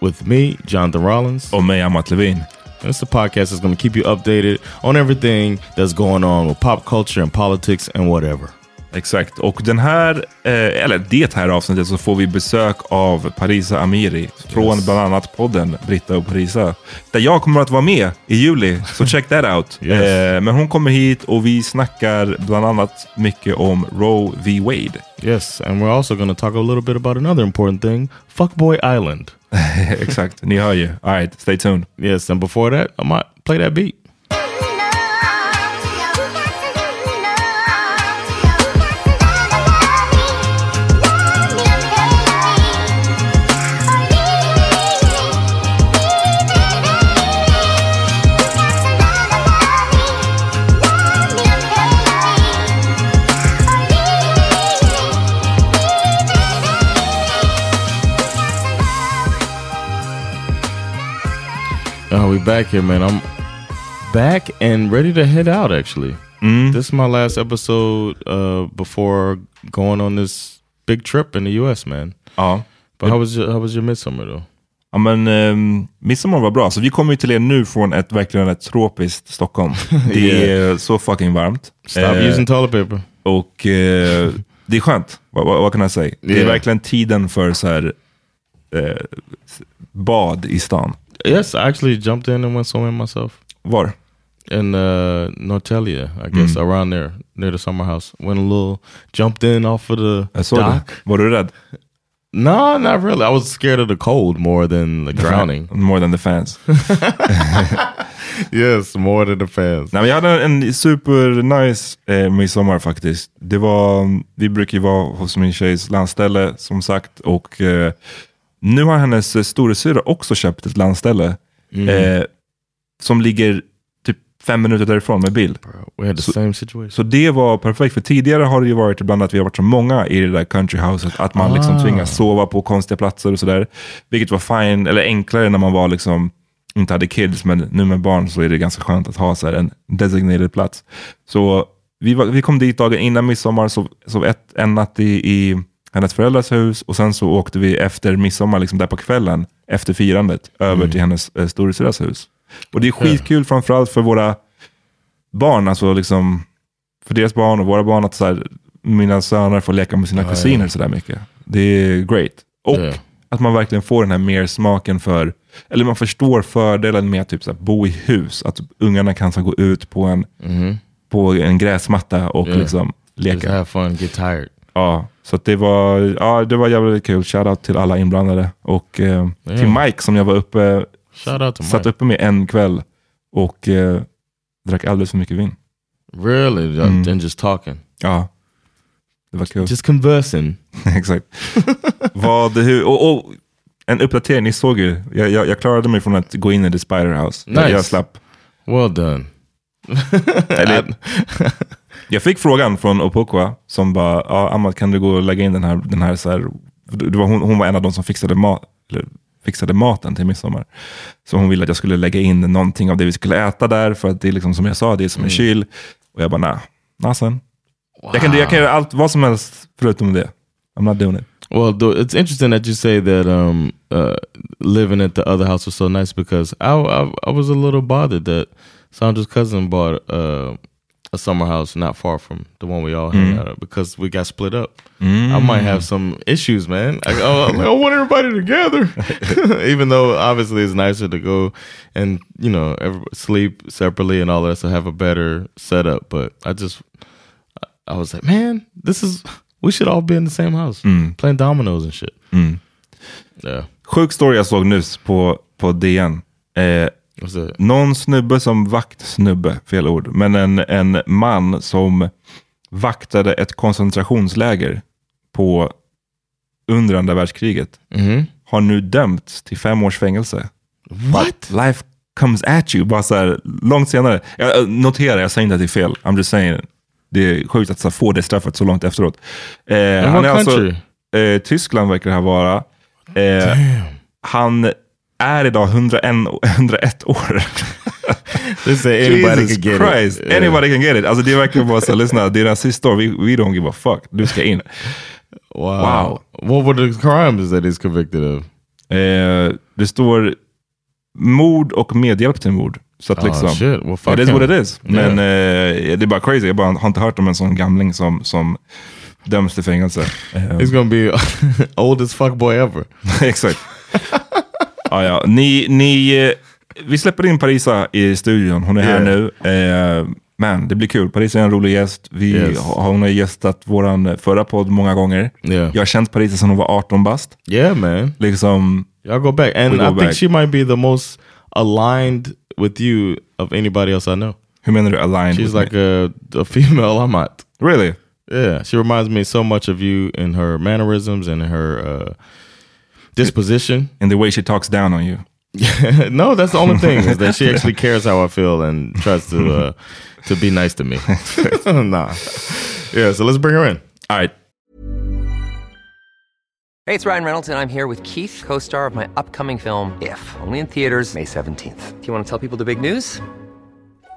with me, Jonathan Rollins. Och mig, Amat Levin. This is a podcast that's going to keep you updated on everything that's going on with pop culture and politics and whatever. Exakt, och den här, eh, eller det här avsnittet så får vi besök av Parisa Amiri från yes. bland annat podden Britta och Parisa. Där jag kommer att vara med i juli, så check that out. yes. eh, men hon kommer hit och vi snackar bland annat mycket om Roe v Wade. Yes, and we're also going to talk a little bit about another important thing, Fuckboy Island. Exakt, ni hör ju. All right, stay tuned. Yes, and before that, I might play that beat. We back here, man. I'm back and ready to head out. Actually, mm. this is my last episode uh, before going on this big trip in the U.S. Man. Ja. But how was your, how was your midsummer though? Ja men um, midsommar var bra. Så vi kommer ju till er nu från ett verkligen ett tropiskt Stockholm. Det är så fucking varmt. Stop uh, using toilet paper. Och uh, det är skönt. Vad, kan jag säga? Det är verkligen tiden för så här, uh, bad i stan. Yes, I actually jumped in and went swimming myself. Var? In uh, Norrtälje, I guess, mm. around there, near the summer house. Went a little, jumped in off of the dock. Det. Var du rädd? No, not really. I was scared of the cold more than the, the drowning. More than the fans. yes, more than the fans. Nej, men jag hade en super nice eh, midsommar faktiskt. Det var, vi brukar ju vara hos min tjejs landställe som sagt och eh, nu har hennes storasyrra också köpt ett landställe Mm. eh, som ligger typ fem minuter därifrån med bil. We had the same situation. Så det var perfekt, för tidigare har det ju varit ibland att vi har varit så många i det där countryhouset att man liksom Ah. tvingas sova på konstiga platser och sådär. Vilket var fine, eller enklare när man var liksom inte hade kids, men nu med barn så är det ganska skönt att ha så här en designated plats. Så vi, var, vi kom dit dagen innan midsommar, sov, sov ett, en natt i, i hennes föräldrars hus och sen så åkte vi efter midsommar, liksom där på kvällen, efter firandet, över till hennes eh, storasyrras hus. Och det är skitkul framförallt för våra barn, alltså liksom för deras barn och våra barn, att så här, mina söner får leka med sina kusiner så där mycket. Det är great. Och Ja. att man verkligen får den här mer smaken för, eller man förstår fördelen med att typ så här, bo i hus. Att ungarna kan så gå ut på en, på en gräsmatta och Ja. liksom Just leka. have fun, get tired. Ja, så det var, ja, det var jävligt kul. Shoutout till alla inblandade. Och eh, till Mike som jag var uppe, satt uppe med en kväll och eh, drack alldeles för mycket vin. Really? Mm. And just talking. Ja, det var kul. Just conversing. Exakt. Vad, hur, och, och, en uppdatering, ni såg ju, jag, jag, jag klarade mig från att gå in i the spider house. Nice. Jag slapp. Well done. Eller, jag fick frågan från Opokwa som bara, ja, Amat kan du gå och lägga in den här, den här, så här det var, hon, hon var en av de som fixade, mat, eller, fixade maten till midsommar. Så hon ville att jag skulle lägga in någonting av det vi skulle äta där, för att det är liksom som jag sa, det är som en kyl. Och jag bara, nah, nah sen. Jag, kan, jag kan göra allt, vad som helst förutom det. I'm not doing it. Well, th- it's interesting that you say that um, uh, living at the other house was so nice because I, I, I was a little bothered that Sandra's cousin bought uh, a summer house not far from the one we all hang mm-hmm. out at because we got split up. I mm-hmm. might have some issues, man. I, like, I want everybody together, even though obviously it's nicer to go and you know every, sleep separately and all that, so have a better setup. But I just I was like, man, this is we should all be in the same house mm. playing dominoes and shit. Mm. Yeah, Sjuk story jag såg nyss på, på DN. Eh, that? någon snubbe som vakt, snubbe, fel ord, men en, en man som vaktade ett koncentrationsläger på under andra världskriget har nu dömts till fem års fängelse. What? Life comes at you, bara så här, långt senare. Jag, noterar, jag säger inte att det är fel. I'm just saying. Det är sjukt att här, få det straffet så långt efteråt. Eh, han är alltså, eh, Tyskland verkar det här vara. Eh, han är idag 101, 101 år. Jesus Christ. it. Yeah. Anybody can get it. Alltså det är verkligen bara så, lyssna, det är rasist år. We, we don't give a fuck. Du ska in. Wow. Wow. What were the crimes that he's convicted of? Eh, det står mord och medhjälp till mord. Så att Oh, liksom, shit. Well, fuck it is what it is. Men eh, det är bara crazy. Jag bara, har inte hört om en sån gamling som, som döms till fängelse. Eh, He's gonna be oldest fuck boy ever. Exakt. Ja, ja. Ni, ni, eh, vi släpper in Parisa i studion. Hon är här Yeah. nu. Eh, men det blir kul. Parisa är en rolig gäst. Vi, Yes. har- Hon har gästat vår förra podd många gånger. Yeah. Jag har känt Parisa sedan hon var 18 bast. Yeah, man. Liksom, Y'all go back, and go I think back. she might be the most aligned with you of anybody else I know. hur menar du aligned? She's like a, a female not. Really? Yeah, she reminds me so much of you in her mannerisms and her uh, disposition. and the way she talks down on you. no, that's the only thing is that she actually cares how I feel and tries to uh, to be nice to me. nah, yeah. So let's bring her in. All right. Hey, it's Ryan Reynolds, and I'm here with Keith, co star of my upcoming film, If, only in theaters, May 17th. Do you want to tell people the big news?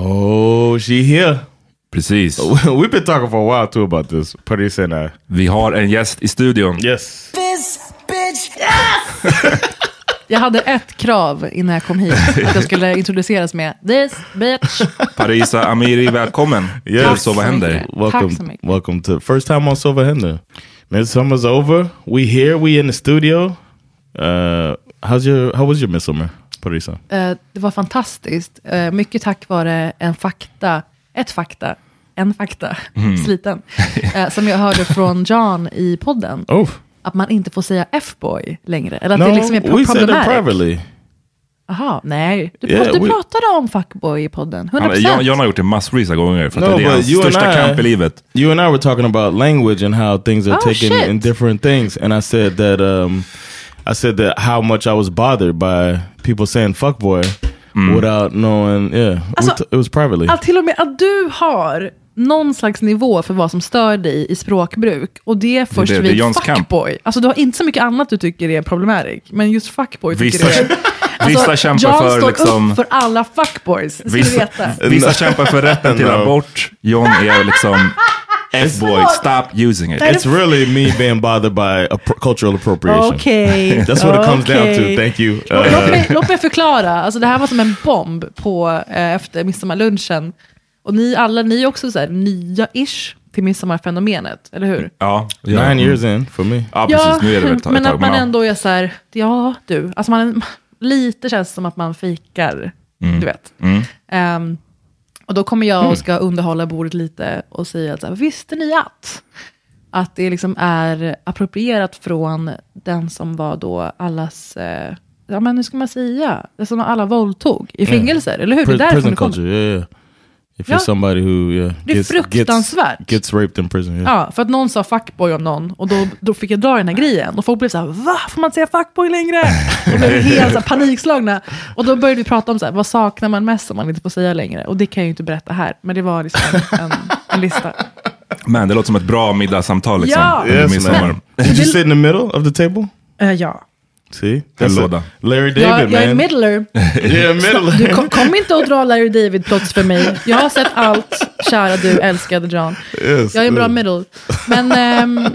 Oh, she here. Precis. We've been talking for a while too about this. Parisa and I. Vi har en gäst i studion. Yes. Jag hade ett krav innan jag kom hit. Att jag skulle introduceras med this bitch. Parisa Amiri, välkommen Yes. till Så vad händer? Welcome, Tack så mycket. welcome to first time on Silver Hinder. Midsummer's over. We here. We in the studio. Uh, how's your How was your midsummer, Parisa? Eh, det var fantastiskt. Eh, mycket tack vare en fakta, ett fakta, en fakta, Mm. sliten, eh, som jag hörde från John i podden. Oh Att man inte får säga F-boy längre. Eller att no, det liksom är we said it privately. Jaha, nej. Du, Yeah, du we- pratade om fuckboy i podden. 100%. Han, John, John har gjort det massvis av gånger för att No, det är but hans you and största I- kamp i livet. You and I were talking about language and how things are Oh, taken shit. in different things, and I said that um, I said that how much I was bothered by people saying "fuckboy" without knowing. Yeah, Alltså, it was privately. Att till och med att du har någon slags nivå för vad som stör dig i språkbruk. Och det är först det- det vid Johns kamp. fuckboy. Alltså du har inte så mycket annat du tycker är problematic. Men just fuckboy tycker Vissa, du är... vissa kämpar John för står liksom... upp för alla fuckboys. Vissa, veta. vissa kämpar för rätten till abort. John är liksom F-boy, stop using it. It's really me being bothered by cultural appropriation. Okej. That's what it comes down to. Thank you. Låt, Uh, låt, mig, låt mig förklara. Alltså, det här var som en bomb på, eh, efter midsommarlunchen. Och ni alla, ni är också så här, nya-ish till midsommarfenomenet, eller hur? Ja, ja, nine years in for me. Ja, precis. Nu är det ett men ett tag, att man ja. ändå är så här, ja du, alltså man, lite känns som att man fikar, Mm. du vet. Ehm, och då kommer jag och ska underhålla bordet lite och säga att så här, visste ni att? Att det liksom är approprierat från den som var då allas, eh, ja men hur ska man säga, det som alla våldtog i fängelser, eller hur? Det är därifrån det kommer. culture, yeah, yeah. If Ja. you're somebody who yeah, Det är gets, fruktansvärt. Gets, gets raped in prison. Yeah. Ja, för att någon sa fuckboy om någon och då, då fick jag dra den här grejen. Och folk blev så här, va? Får man säga fuckboy längre? Och blev helt så här, panikslagna. Och då började vi prata om så här, vad saknar man mest som man inte får säga längre? Och det kan jag ju inte berätta här, men det var liksom en, en, lista. Men det låter som ett bra middagssamtal liksom. Ja. Yes, man. Did you sit in the middle of the table? Eh, ja. See, En låda. Larry David, Jag, jag är man. middler. yeah, middle. Du kom, kom inte och dra Larry David-plots för mig. Jag har sett allt, kära du älskade John. Yes, Jag är en bra yes. middle. Men ehm,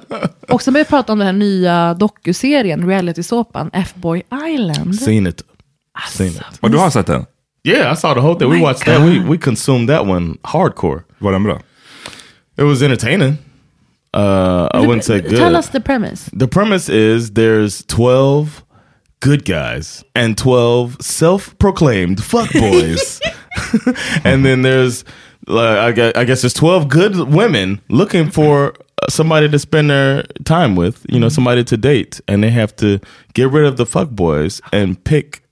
också började prata om den här nya dokuserien, reality-såpan F-Boy Island. Seen it. Seen it. Och du har sett den? Yeah, I saw the whole thing. We my watched that. We we consumed that one hardcore. Var den bra? It was entertaining. Uh, I wouldn't say good. Tell us the premise. The premise is there's 12 good guys and 12 self-proclaimed fuckboys. and then there's like I guess, I guess there's 12 good women looking for somebody to spend their time with, you know, somebody to date and they have to get rid of the fuckboys and pick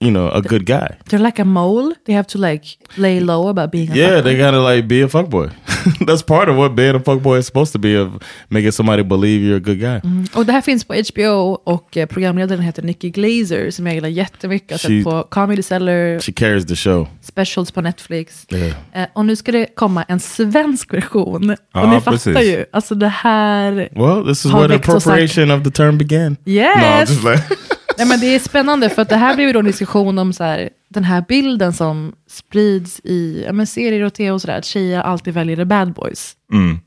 you know, a good guy. They're like a mole. They have to like lay low about being a Yeah, they gotta like be a fuckboy. That's part of what being a fuckboy is supposed to be of making somebody believe you're a good guy. Och det här finns på HBO och eh, programledaren heter Nikki Glazer som jag gillar jättemycket. Har She- på Comedy Cellar, She carries the show. specials på Netflix. Yeah. Eh, och nu ska det komma en svensk version. Ja, och ni fattar precis. ju, alltså det här... Well, this is where the appropriation of the term began. Yes! No, I'm just like, Nej, men det är spännande för att det här blir ju då en diskussion om så här, den här bilden som sprids i ja, men serier och tv och sådär, att tjejer alltid väljer the bad boys. Mm.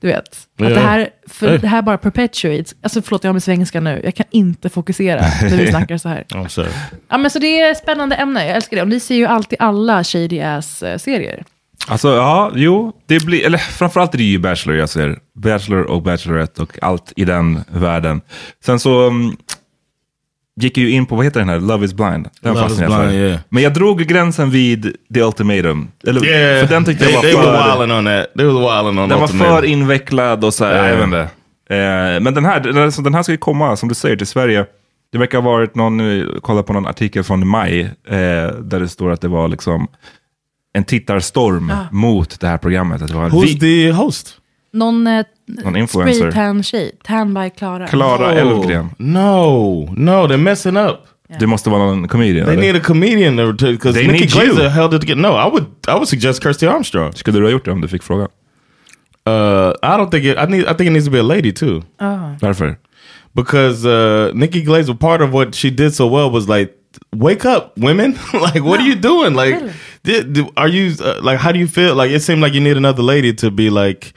Du vet, att Ja. det, här, för det här bara perpetuates, alltså förlåt jag har med svenska nu, jag kan inte fokusera när vi snackar så här. Ja men så det är ett spännande ämne, jag älskar det. Och ni ser ju alltid alla shady ass-serier. Alltså, ja, jo. Det blir, eller framförallt är det ju Bachelor jag ser. Bachelor och Bachelorette och allt i den världen. Sen så um, gick jag ju in på, vad heter den här, Love is blind. Den Love is. Blind, yeah. Men jag drog gränsen vid The Ultimatum. Eller, Yeah, för den tyckte they, jag they var were för, wilding on that. They wilding on den var Ultimatum. för invecklad och så här, Ja. jag vet inte. Eh, men den här, den, alltså, den här ska ju komma, som du säger, till Sverige. Det verkar ha varit någon, kolla på någon artikel från maj, eh, där det står att det var liksom en tittarstorm mot det här programmet. Att det var Who's vi- the host? Någon, eh, Någon influencer. spray tan tjej. Tan by Klara. Klara Elfgren. No, no, they're messing up. Det måste vara någon comedian. They eller? need a comedian because They Nikki need you. Glazer held it together. No, I would I would suggest Kirsty Armstrong. Skulle du ha gjort det om du fick frågan? Uh, I don't think it. I need. I think it needs to be a lady too. Varför? because uh, Nikki Glazer, part of what she did so well was like, wake up, women! like, what are you doing? Like, did, did- are you uh, like? How do you feel? Like, it seemed like you need another lady to be like.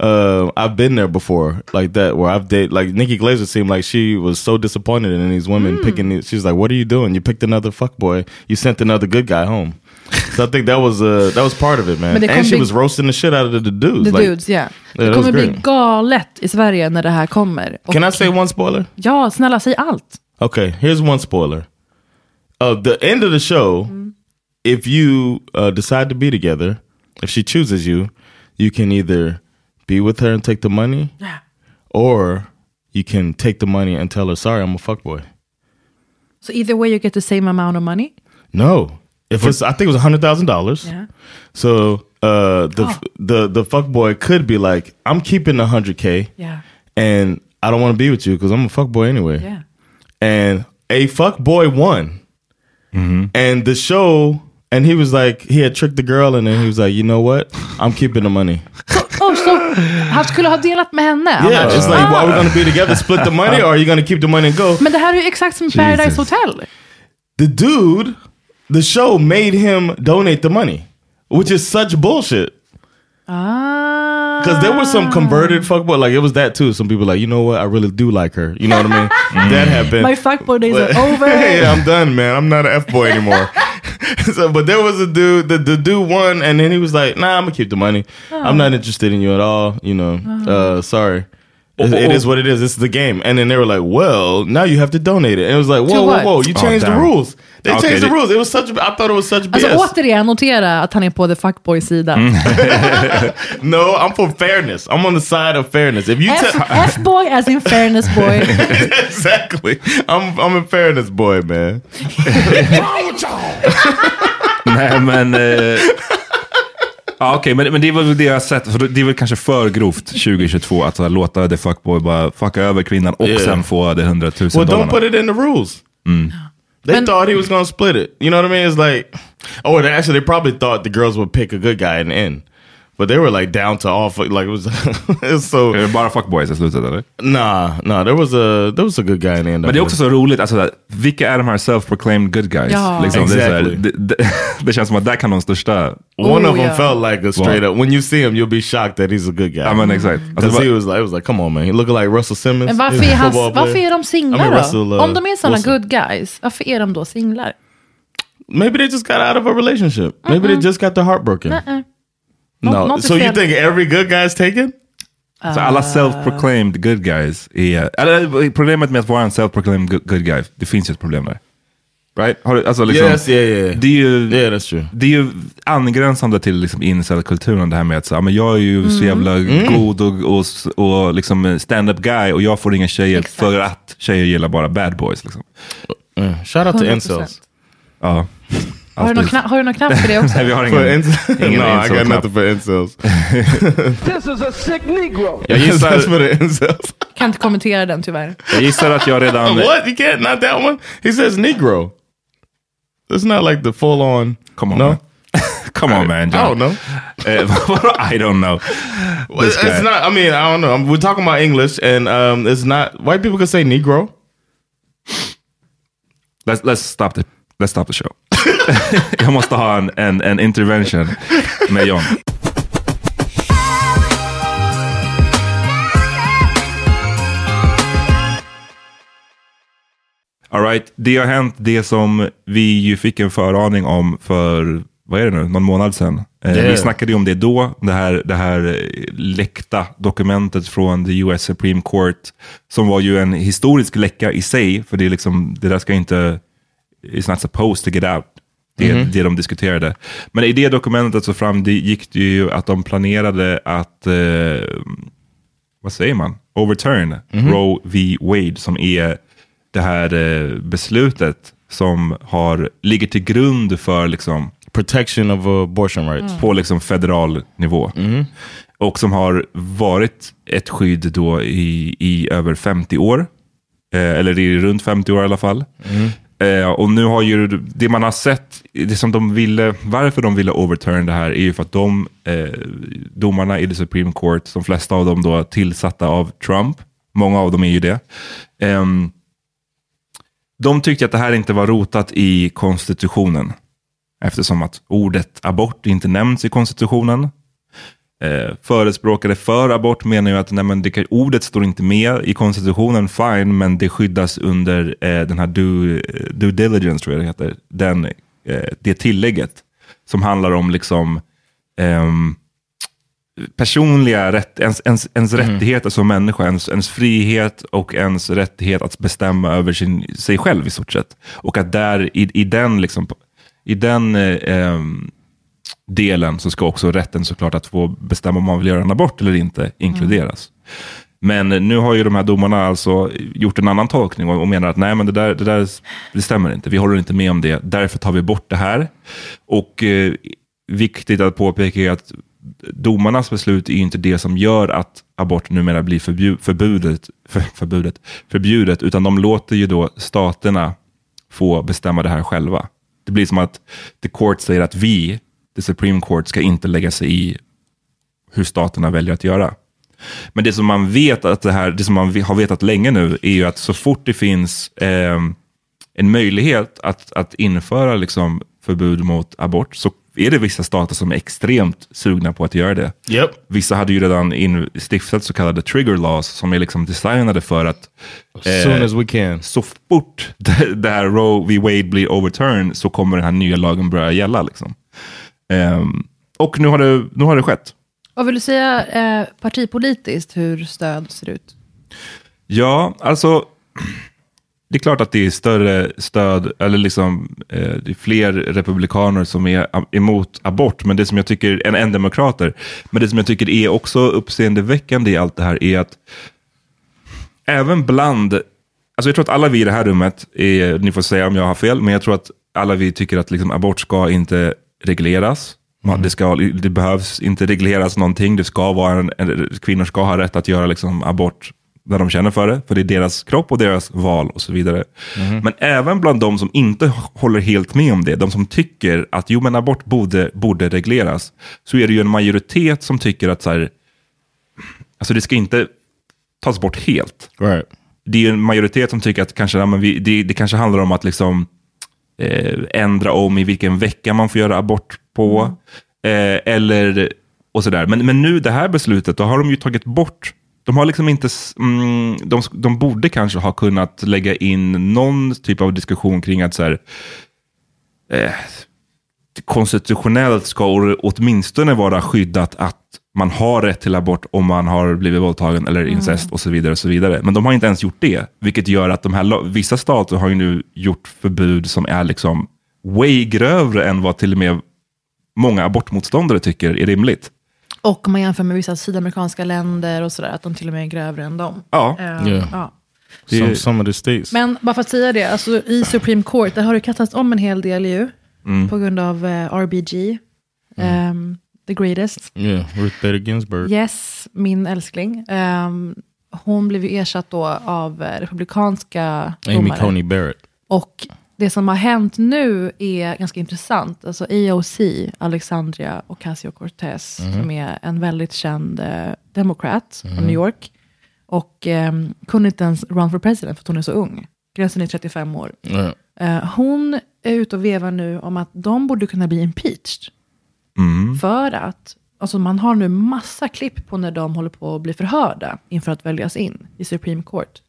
Uh, I've been there before, like that, where I've dated. Like Nikki Glazer seemed like she was so disappointed in these women picking. These, she's like, "What are you doing? You picked another fuck boy. You sent another good guy home." so I think that was uh, that was part of it, man. And she bli- was roasting the shit out of the, dudes. The like, dudes, ja. Yeah, Det kommer bli galet i Sverige när det här kommer. Och, Can I say one spoiler? Ja, snälla, säg allt. Okay, here's one spoiler. Uh, the end of the show, if you uh, decide to be together, if she chooses you, you can either be with her and take the money, or you can take the money and tell her, "Sorry, I'm a fuckboy." So either way you get the same amount of money. No, if it's, I think it was a hundred thousand dollars. Yeah. So uh, the the the fuckboy could be like, "I'm keeping the hundred k, Yeah. and I don't want to be with you because I'm a fuckboy anyway." Yeah. and a fuck boy won. And the show, and he was like, he had tricked the girl, and then he was like, you know what? I'm keeping the money. Oh, så han skulle ha delat med henne? Yeah, annars. it's like, well, are we gonna be together, split the money, or are you gonna keep the money and go? Men det här är ju exakt som Paradise Jesus. Hotel. The dude, the show made him donate the money, which is such bullshit. Ah. Because there was some converted fuckboy, like it was that too. Some people like, you know what? I really do like her. You know what I mean? That happened. My fuckboy days But- are over. yeah, I'm done, man. I'm not an F boy anymore. so, but there was a dude, the, the dude won, and then he was like, "Nah, I'm gonna keep the money. I'm not interested in you at all. You know, uh, sorry." It- it is what it is. It's the game. And then they were like, "Well, now you have to donate it." And it was like, "Whoa, whoa, what? whoa! You Oh, changed the damn. rules. They Okay, changed the they- rules. It was such. A, I thought it was such BS. Alltså återigen, notera att han är på the fuckboy-sida. Mm. no, I'm for fairness. I'm on the side of fairness. If you F- tell F-boy as in fairness boy. exactly, I'm I'm a fairness boy, man. Nej, men... Eh, ja, Okej, men, men det är väl det jag sett. För det är väl kanske för grovt 2022 att så här, låta the fuckboy bara fucka över kvinnan och Yeah. sen få det 100 000 Well, don't dollarna. put it in the rules. They But- thought he was going to split it. You know what I mean? It's like, oh, they actually, they probably thought the girls would pick a good guy in the end. But they were like down to all, fu- like it was, it was so, Är det bara fuckboys i slutet eller? nah, nah, there was a, there was a good guy in the end. Men det är också så roligt, alltså, där, vilka är de här self-proclaimed good guys? Ja. Liksom, det, är så här, Exactly. det, det, det känns som att där kan de största... One Oh, of them yeah. felt like a straight up, when you see him, you'll be shocked that he's a good guy. Ja men exakt. Alltså, Because det he was like, it was like, come on man, he looked like Russell Simmons. Men varför He's a är, hans, varför är de singlar I mean, då? Russell, uh, Om de är sådana good guys, varför är de då singlar? Maybe they just got out of a relationship. Maybe they just got their heart broken. Uh-uh. No, not so you think every good guy is taken? Så alla self-proclaimed good guys är... Eller, problemet med att vara en self-proclaimed good, good guy, det finns ju ett problem där. Right? Har alltså, liksom, Yes, yeah, yeah. Det är ju, Yeah, that's true. det är ju angränsande till liksom incel-kulturen, det här med att så, men jag är ju så jävla Mm. god och, och, och liksom stand-up guy och jag får inga tjejer Exakt. för att tjejer gillar bara bad boys. Liksom. Uh, shout out to 100%. incels. Ja. Har du, någon Alltid. knapp, har du någon knapp för det också? Nej, vi har For ingen, incels? ingen no, I got nothing for incels. This is a sick Negro. Jag That's for the incels. Kan inte kommentera den tyvärr. jag gissar att jag redan... what? You can't? Not that one? He says Negro. It's not like the full on. Come on, No? man. Come on man, I don't know. Eh, I don't know. This it's guy. not. I mean, I don't know. We're talking about English, and um, it's not. White people can say Negro. Let's, let's, stop the, let's stop the show. jag måste ha en, en, en intervention med John. All right, det har hänt det som vi ju fick en föraning om för, vad är det nu, någon månad sedan. Yeah. Vi snackade ju om det då, det här, det här eh, läckta dokumentet från the US Supreme Court, som var ju en historisk läcka i sig, för det, är liksom, det där ska inte, it's not supposed to get out. Det, Mhm. det de diskuterade. Men i det dokumentet så framgick det ju att de planerade att eh, vad säger man, overturn Roe v. Wade som är det här eh, beslutet som har, ligger till grund för liksom, Protection of abortion rights. på liksom federal nivå. Och som har varit ett skydd då i, i över 50 år. Eh, eller i runt 50 år i alla fall. Eh, och nu har ju det man har sett, det som de ville, varför de ville overturn det här är ju för att de eh, domarna i the Supreme Court, de flesta av dem då tillsatta av Trump, många av dem är ju det. Eh, de tyckte att det här inte var rotat i konstitutionen. Eftersom att ordet abort inte nämns i konstitutionen. Eh, förespråkare för abort menar ju att nej, men det, ordet står inte med i konstitutionen, fine, men det skyddas under eh, den här due, due diligence, tror jag det heter. Den, eh, det tillägget som handlar om liksom ehm, personliga rätt, ens, ens, ens rättigheter som människa, ens, ens frihet och ens rättighet att bestämma över sin, sig själv i stort sett. Och att där i, i den, liksom, i den eh, ehm, delen så ska också rätten såklart att få bestämma om man vill göra en abort eller inte inkluderas. Men nu har ju de här domarna alltså gjort en annan tolkning och, och menar att nej, men det där, det där det stämmer inte. Vi håller inte med om det. Därför tar vi bort det här. Och eh, viktigt att påpeka är att domarnas beslut är ju inte det som gör att abort numera blir förbju- förbudet, för, förbudet, förbjudet, utan de låter ju då staterna få bestämma det här själva. Det blir som att the court säger att vi, the Supreme Court, ska inte lägga sig i hur staterna väljer att göra. Men det som man vet att det här, det som man har vetat länge nu är ju att så fort det finns eh, en möjlighet att, att införa liksom förbud mot abort så är det vissa stater som är extremt sugna på att göra det. Yep. Vissa hade ju redan in, stiftat så kallade trigger laws som är liksom designade för att As soon as we can. så fort det, det här Roe v. Wade blir overturned så kommer den här nya lagen börja gälla. Liksom. Ehm, och nu har, det, nu har det skett. Vad vill du säga eh, partipolitiskt hur stöd ser ut? Ja, alltså det är klart att det är större stöd, eller liksom eh, det är fler republikaner som är emot abort, men det som jag tycker, än, än demokrater, men det som jag tycker är också uppseendeväckande i allt det här är att även bland, alltså jag tror att alla vi i det här rummet, är, ni får säga om jag har fel, men jag tror att alla vi tycker att liksom abort ska inte regleras. Man- Det, ska, det behövs inte regleras någonting. Det ska vara en, en, kvinnor ska ha rätt att göra liksom abort när de känner för det. För det är deras kropp och deras val och så vidare. Men även bland de som inte håller helt med om det, de som tycker att jo, men abort borde, borde regleras, så är det ju en majoritet som tycker att så här, alltså det ska inte tas bort helt Right. det är en majoritet som tycker att kanske, ja, men vi, det, det kanske handlar om att liksom, eh, ändra om i vilken vecka man får göra abort på. Eh, eller och sådär. Men, men nu det här beslutet, då har de ju tagit bort de har liksom inte, mm, de, de borde kanske ha kunnat lägga in någon typ av diskussion kring att så här, eh, konstitutionellt ska åtminstone vara skyddat att man har rätt till abort om man har blivit våldtagen eller incest och så vidare. och så vidare. Men de har inte ens gjort det, vilket gör att de här, vissa stater har ju nu gjort förbud som är liksom way grövre än vad till och med många abortmotståndare tycker är rimligt. Och om man jämför med vissa sydamerikanska länder och sådär, att de till och med är grövre än dem. Ja, Eh, Yeah. ja. Det- Some, of the states. Men bara för att säga det, alltså, i Supreme Court, där har det kastats om en hel del ju. På grund av eh, RBG, ehm, the greatest. yeah, Ruth Bader Ginsburg. Yes, min älskling. Ehm, hon blev ju ersatt då av eh, republikanska Amy domare. Coney Barrett. Och det som har hänt nu är ganska intressant. Alltså AOC, Alexandria Ocasio-Cortez, som är en väldigt känd eh, demokrat från New York. Och eh, kunde inte ens run for president för att hon är så ung. Gränsen är 35 år. Yeah. Eh, hon är ute och vevar nu om att de borde kunna bli impeached. Mm. För att, alltså man har nu massa klipp på när de håller på att bli förhörda inför att väljas in i Supreme Court.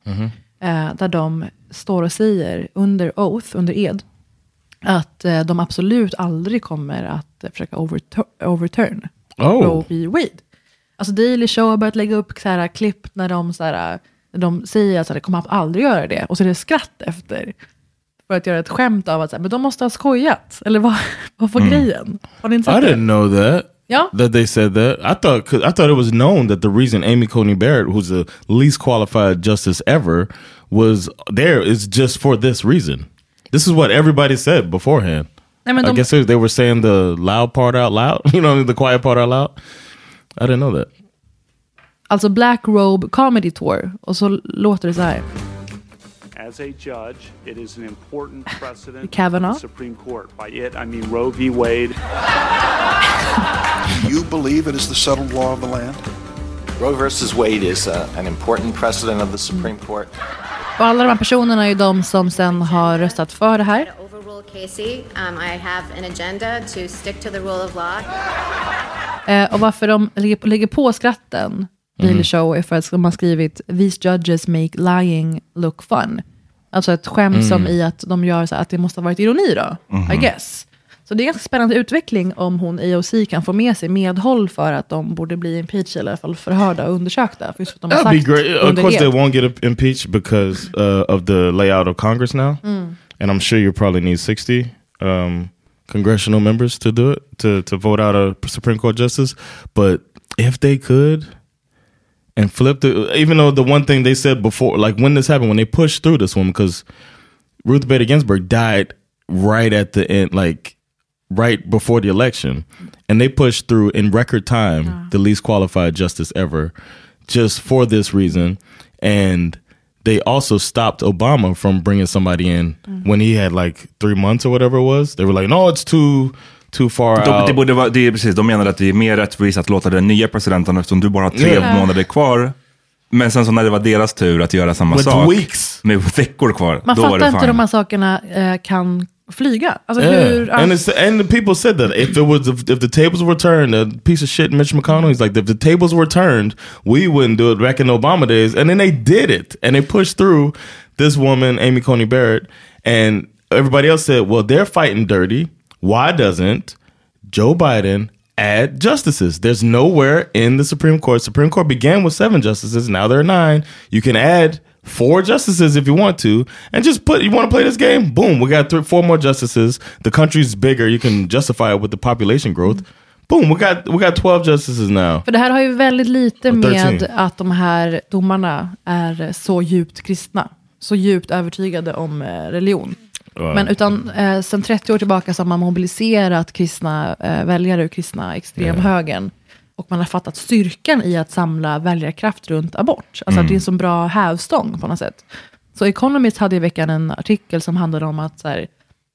Eh, där de står och säger under oath, under ed, att eh, de absolut aldrig kommer att försöka overtur- overturn Oh. Roe v. Wade. Alltså Daily Show har börjat lägga upp så här, klipp när de, så här, de säger att de kommer aldrig göra det. Och så är det skratt efter. För att göra ett skämt av att så här, men de måste ha skojat. Eller vad, vad var grejen? Har ni inte I didn't know that. Ja. That they said that. I thought 'cause I thought it was known that the reason Amy Coney Barrett, who's the least qualified justice ever, was there is just for this reason. This is what everybody said beforehand. Nej, men I guess they were saying the loud part out loud. You know, the quiet part out loud. I didn't know that. alltså Black Robe Comedy Tour. Och så låter det så här. As a judge, it is an important precedent Kavanaugh. Supreme Court. By it, I mean Roe v. Wade. You believe it is the settled law of the land? Roe versus Wade is uh, an important precedent of the Supreme Court. Och alla de här personerna är ju de som sen har röstat för det här. Overrule Casey. Um, I have an agenda to stick to the rule of law. Eh, och varför de på, lägger på skratten, Daily Show, är för att de har skrivit “These judges make lying look fun”. Alltså ett skämt som i att de gör så att det måste ha varit ironi då, I guess. Så det är en ganska spännande utveckling om hon AOC kan få med sig medhåll för att de borde bli impeached eller i alla fall förhörda och undersökta. För just för att de har That'd be sagt great. Of course, they won't get impeached because uh, of the layout of Congress now, and I'm sure you probably need 60 um, congressional members to do it to to vote out a Supreme Court justice. But if they could. And flip the even though the one thing they said before, like when this happened, when they pushed through this woman, because Ruth Bader Ginsburg died right at the end, like right before the election, and they pushed through in record time the least qualified justice ever, just for this reason, and they also stopped Obama from bringing somebody in mm-hmm. when he had like three months or whatever it was. They were like, no, it's too too far De, out. det borde vara, det är precis, de menar att det är mer rättvist att låta den nya presidenten, eftersom du bara har tre Ja. månader kvar. Men sen så när det var deras tur att göra samma With sak, weeks. med veckor kvar, Man då var fattar inte hur de här sakerna eh, kan flyga. Alltså Yeah. hur... And it's and people said that if it was if, if the tables were turned, a piece of shit Mitch McConnell, he's like if the tables were turned, we wouldn't do it back in Obama days. And then they did it. And they pushed through this woman, Amy Coney Barrett, and everybody else said, Well, they're fighting dirty. Why doesn't Joe Biden add justices? There's nowhere in the Supreme Court. Supreme Court began with seven justices, now there are nine. You can add four justices if you want to, and just put. You want to play this game? Boom, we got three, four more justices. The country's bigger. You can justify it with the population growth. Boom, we got we got twelve justices now. För det här har ju väldigt lite Och 13. med att de här domarna är så djupt kristna. Så djupt övertygade om eh, religion. Men utan eh, sen 30 år tillbaka så har man mobiliserat kristna eh, väljare ur kristna extremhögern. Och man har fattat styrkan i att samla väljarkraft runt abort. Alltså att det är en så bra hävstång på något sätt. Så Economist hade i veckan en artikel som handlade om att så här,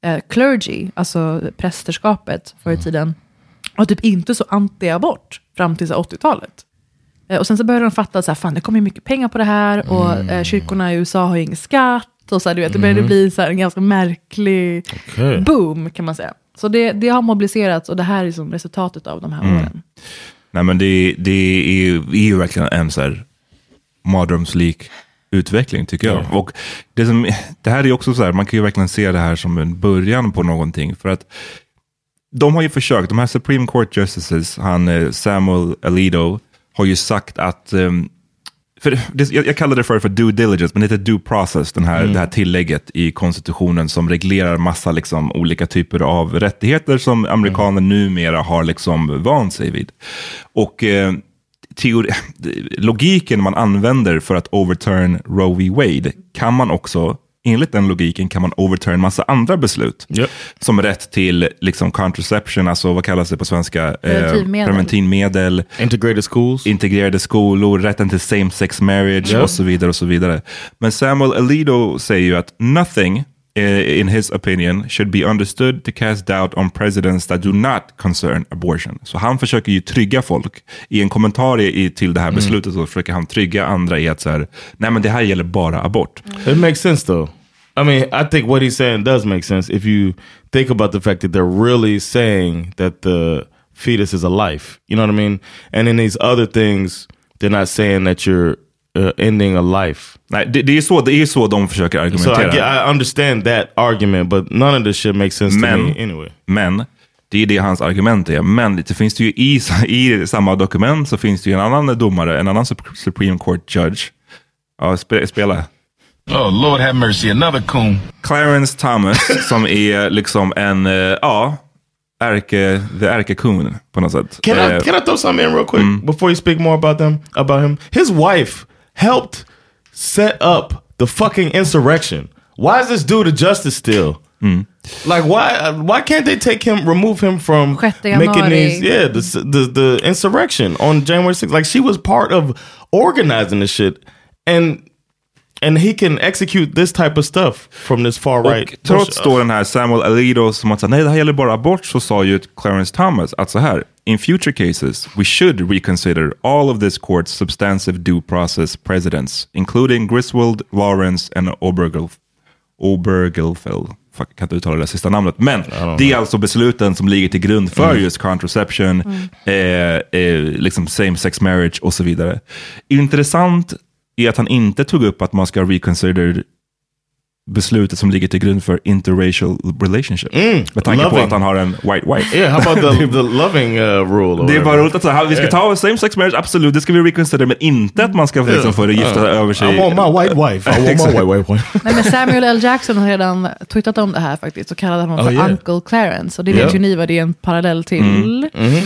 eh, clergy, alltså prästerskapet förr i tiden, var typ inte så anti-abort fram till så här 80-talet. Eh, Och sen så började de fatta att fan, det kommer mycket pengar på det här och eh, kyrkorna i USA har ju ingen skatt. Så här, du vet, det började bli så här, en ganska märklig Okay. boom kan man säga. Så det, det har mobiliserats och det här är som resultatet av de här åren. Nej men det, det är, ju- är ju verkligen en så här mardrömslik utveckling tycker jag. Och det, som, det här är också så här, man kan ju verkligen se det här som en början på någonting. För att de har ju försökt, de här Supreme Court Justices, han eh, Samuel Alito, har ju sagt att ehm, för det, jag, kallar det för, för due diligence, men det heter due process, den här, det här tillägget i konstitutionen som reglerar massa liksom, olika typer av rättigheter som amerikaner numera har liksom vant sig vid. Och eh, teori, logiken man använder för att overturn Roe v. Wade kan man också Enligt den logiken kan man overturn massa andra beslut. Yep. Som rätt till liksom contraception, alltså vad kallas det på svenska? Eh, Preventivmedel. preventivmedel Integrated schools. integrerade skolor, rätten till same sex marriage Ja. och så vidare. och så vidare. Men Samuel Alito säger ju att nothing eh, in his opinion should be understood to cast doubt on presidents that do not concern abortion. Så han försöker ju trygga folk. I en kommentar i, till det här beslutet så försöker han trygga andra i att så här, nej men det här gäller bara abort. It makes sense though. I mean, I think what he's saying does make sense if you think about the fact that they're really saying that the fetus is a life. You know what I mean? And in these other things, they're not saying that you're uh, ending a life. Nej, det, det, är så, det är så de försöker So I, argumentera. get, I understand that argument, but none of this shit makes sense to Men, me anyway. men det är det hans argument är. Men det finns det ju i, i samma dokument så finns det ju en annan domare, en annan Sup- Supreme Court judge. Ja, spe, spela. Oh, Lord have mercy, another coon. Clarence Thomas som är liksom en, eh, ja, ärke, the ärkekung på något sätt. Can I Eh, can I throw something in real quick before you speak more about them about him? His wife helped set up the fucking insurrection. Why is this dude a justice still? Like why uh, why can't they take him remove him from making these yeah the, the the insurrection on January 6th? Like she was part of organizing the shit and and he can execute this type of stuff from this far right. Och trots då den här Samuel Alito som att nej det här gäller bara abort, så sa ju Clarence Thomas att så här, in future cases we should reconsider all of this court's substantive due process precedents, including Griswold, Lawrence and Obergel, Obergelfeld. Fuck, jag kan inte uttala det sista namnet. Men det är alltså besluten som ligger till grund för just contraception, eh, eh, liksom same sex marriage och så vidare. Intressant är att han inte tog upp att man ska reconsider beslutet som ligger till grund för interracial relationship. Med tanke på loving. att han har en white wife. Yeah, how about the, the loving uh, rule? Det är bara roligt att säga, vi ska Yeah. ta same sex marriage, absolut, det ska vi reconsider, men inte att man ska liksom få det gifta Uh, över sig. I want my white wife. I want my white wife. Nej, men Samuel L. Jackson har redan twittrat om det här faktiskt och kallade honom Oh, för yeah. Uncle Clarence. Och det vet ju ni vad det är en parallell till. Mhm.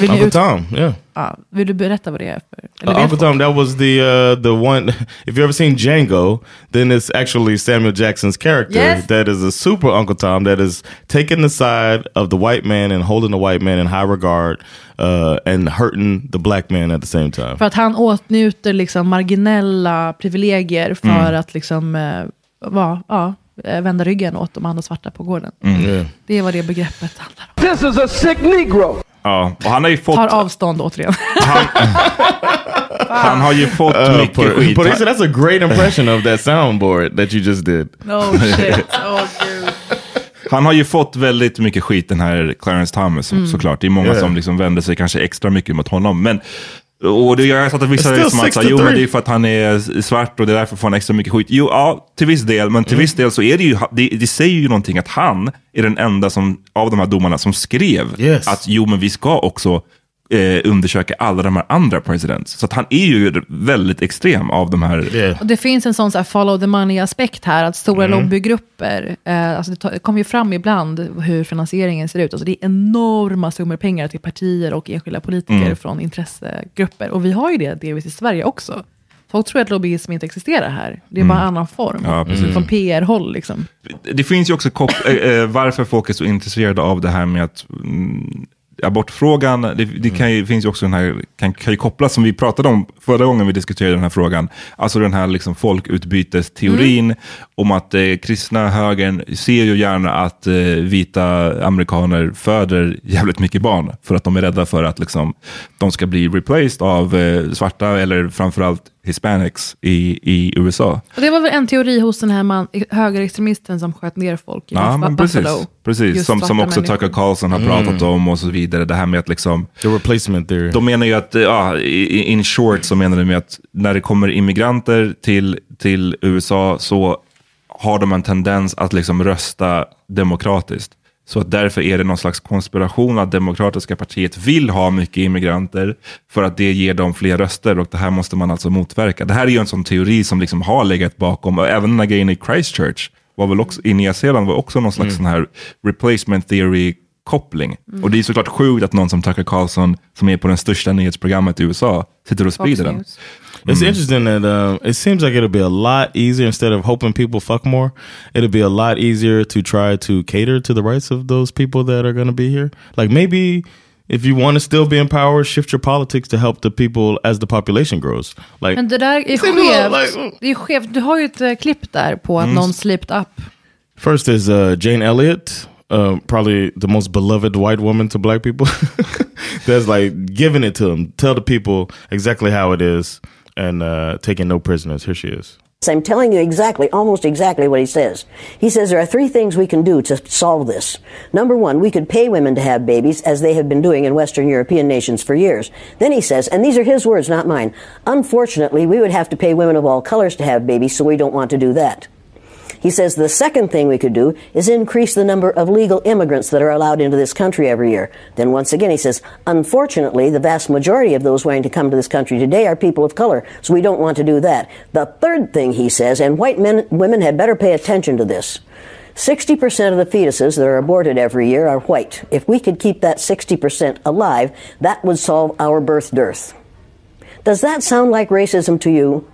Vill, ni Uncle Tom, yeah. Ja, vill du berätta vad det är för? Eller Uh, Uncle folk? Tom, that was the uh, the one. If you ever seen Django, then it's actually Samuel Jackson's character Yes. that is a super Uncle Tom that is taking the side of the white man and holding the white man in high regard uh, and hurting the black man at the same time. För att han åtnjuter liksom marginella privilegier för Mm. att liksom, eh, va, ja, eh, vända ryggen åt de andra svarta på gården. Yeah. Det är vad det begreppet handlar om. This is a sick Negro. Ja, och han har ju fått, Tar avstånd återigen. han har ju fått Uh, mycket Por- skit. Parisa, that's a great impression of that soundboard that you just did. no shit. Oh, gud. Han har ju fått väldigt mycket skit den här Clarence Thomas Mm. såklart. Det är många Yeah. som liksom vänder sig kanske extra mycket mot honom. Men, och det jag har sett att vissa still som att säga, 63. jo men det är för att han är svart och det är därför får han extra mycket skit. Jo, ja, till viss del, men till Mm. viss del så är det ju, det, det säger ju någonting att han är den enda som, av de här domarna som skrev Yes. att jo men vi ska också eh, undersöka alla de här andra presidents. Så att han är ju väldigt extrem av de här Yeah. Och det finns en sån så här follow the money-aspekt här, att stora Mm. lobbygrupper, eh, alltså det, tar- det kommer ju fram ibland hur finansieringen ser ut. Alltså det är enorma summor pengar till partier och enskilda politiker Mm. från intressegrupper. Och vi har ju det delvis i Sverige också. Folk tror att lobbyism inte existerar här. Det är bara en annan form. Mm. Ja, precis. Från PR-håll liksom. det finns ju också eh, varför folk är så intresserade av det här med att mm, abortfrågan, det, det kan ju, finns ju också den här, kan, kan ju kopplas som vi pratade om förra gången vi diskuterade den här frågan, alltså den här liksom folkutbytesteorin om att eh, kristna högern ser ju gärna att eh, vita amerikaner föder jävligt mycket barn för att de är rädda för att liksom, de ska bli replaced av eh, svarta eller framförallt hispanics i, i USA. Och det var väl en teori hos den här man, högerextremisten som sköt ner folk i Ja, men precis. Buffalo. precis. Som, som också människor. Tucker Carlson har pratat om och så vidare. Det här med att liksom... The replacement theory. De menar ju att, ja, i- in short så menar de med att när det kommer immigranter till, till USA så har de en tendens att liksom rösta demokratiskt. Så att därför är det någon slags konspiration att Demokratiska partiet vill ha mycket immigranter för att det ger dem fler röster och det här måste man alltså motverka. Det här är ju en sån teori som liksom har legat bakom, och även den här grejen i Christchurch var väl också, i Nya Zeeland var också någon slags sån här replacement theory koppling. Och det är såklart sjukt att någon som Tucker Carlson, som är på den största nyhetsprogrammet i USA, sitter och sprider den. News. It's interesting that uh, it seems like it'll be a lot easier instead of hoping people fuck more. It'll be a lot easier to try to cater to the rights of those people that are going to be here. Like maybe if you want to still be in power, shift your politics to help the people as the population grows. Like Men det där är Ser du vad- skevt. like- Det är skevt. Du har ju ett eh, klipp där på att någon slipped up. first is uh, Jane Elliott. Uh, probably the most beloved white woman to black people. That's like giving it to them. Tell the people exactly how it is and uh, taking no prisoners. Here she is. I'm telling you exactly, almost exactly what he says. He says there are three things we can do to solve this. Number one, we could pay women to have babies, as they have been doing in Western European nations for years. Then he says, and these are his words, not mine, unfortunately, we would have to pay women of all colors to have babies, so we don't want to do that. He says the second thing we could do is increase the number of legal immigrants that are allowed into this country every year. Then once again, he says, unfortunately, the vast majority of those wanting to come to this country today are people of color, so we don't want to do that. The third thing he says, and white men, women had better pay attention to this. 60% of the fetuses that are aborted every year are white. If we could keep that 60% alive, that would solve our birth dearth. Does that sound like racism to you?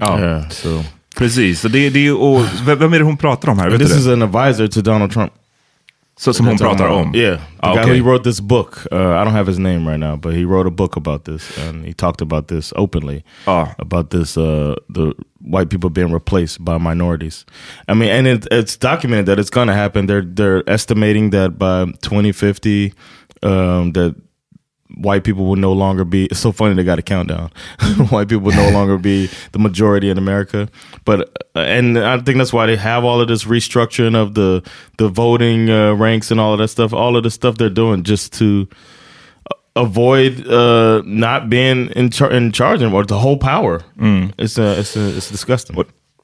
Ja, Yeah, so precis. Så det, det, är- och, vem vem är det hon pratar om här? Vet this du is det? an advisor to Donald Trump. Så, som hon pratar om? Yeah. The Ah, guy okej. who wrote this book, uh, I don't have his name right now, but he wrote a book about this and he talked about this openly. About this, uh, the white people being replaced by minorities. I mean, and it, it's documented that it's going to happen. They're they're estimating that by 2050, um, that white people will no longer be. It's so funny they got a countdown. white people will no longer be the majority in America. But uh, and I think that's why they have all of this restructuring of the the voting uh, ranks and all of that stuff. All of the stuff they're doing just to uh, avoid uh, not being in, char- in charge anymore. The whole power. It's uh, it's uh, it's disgusting.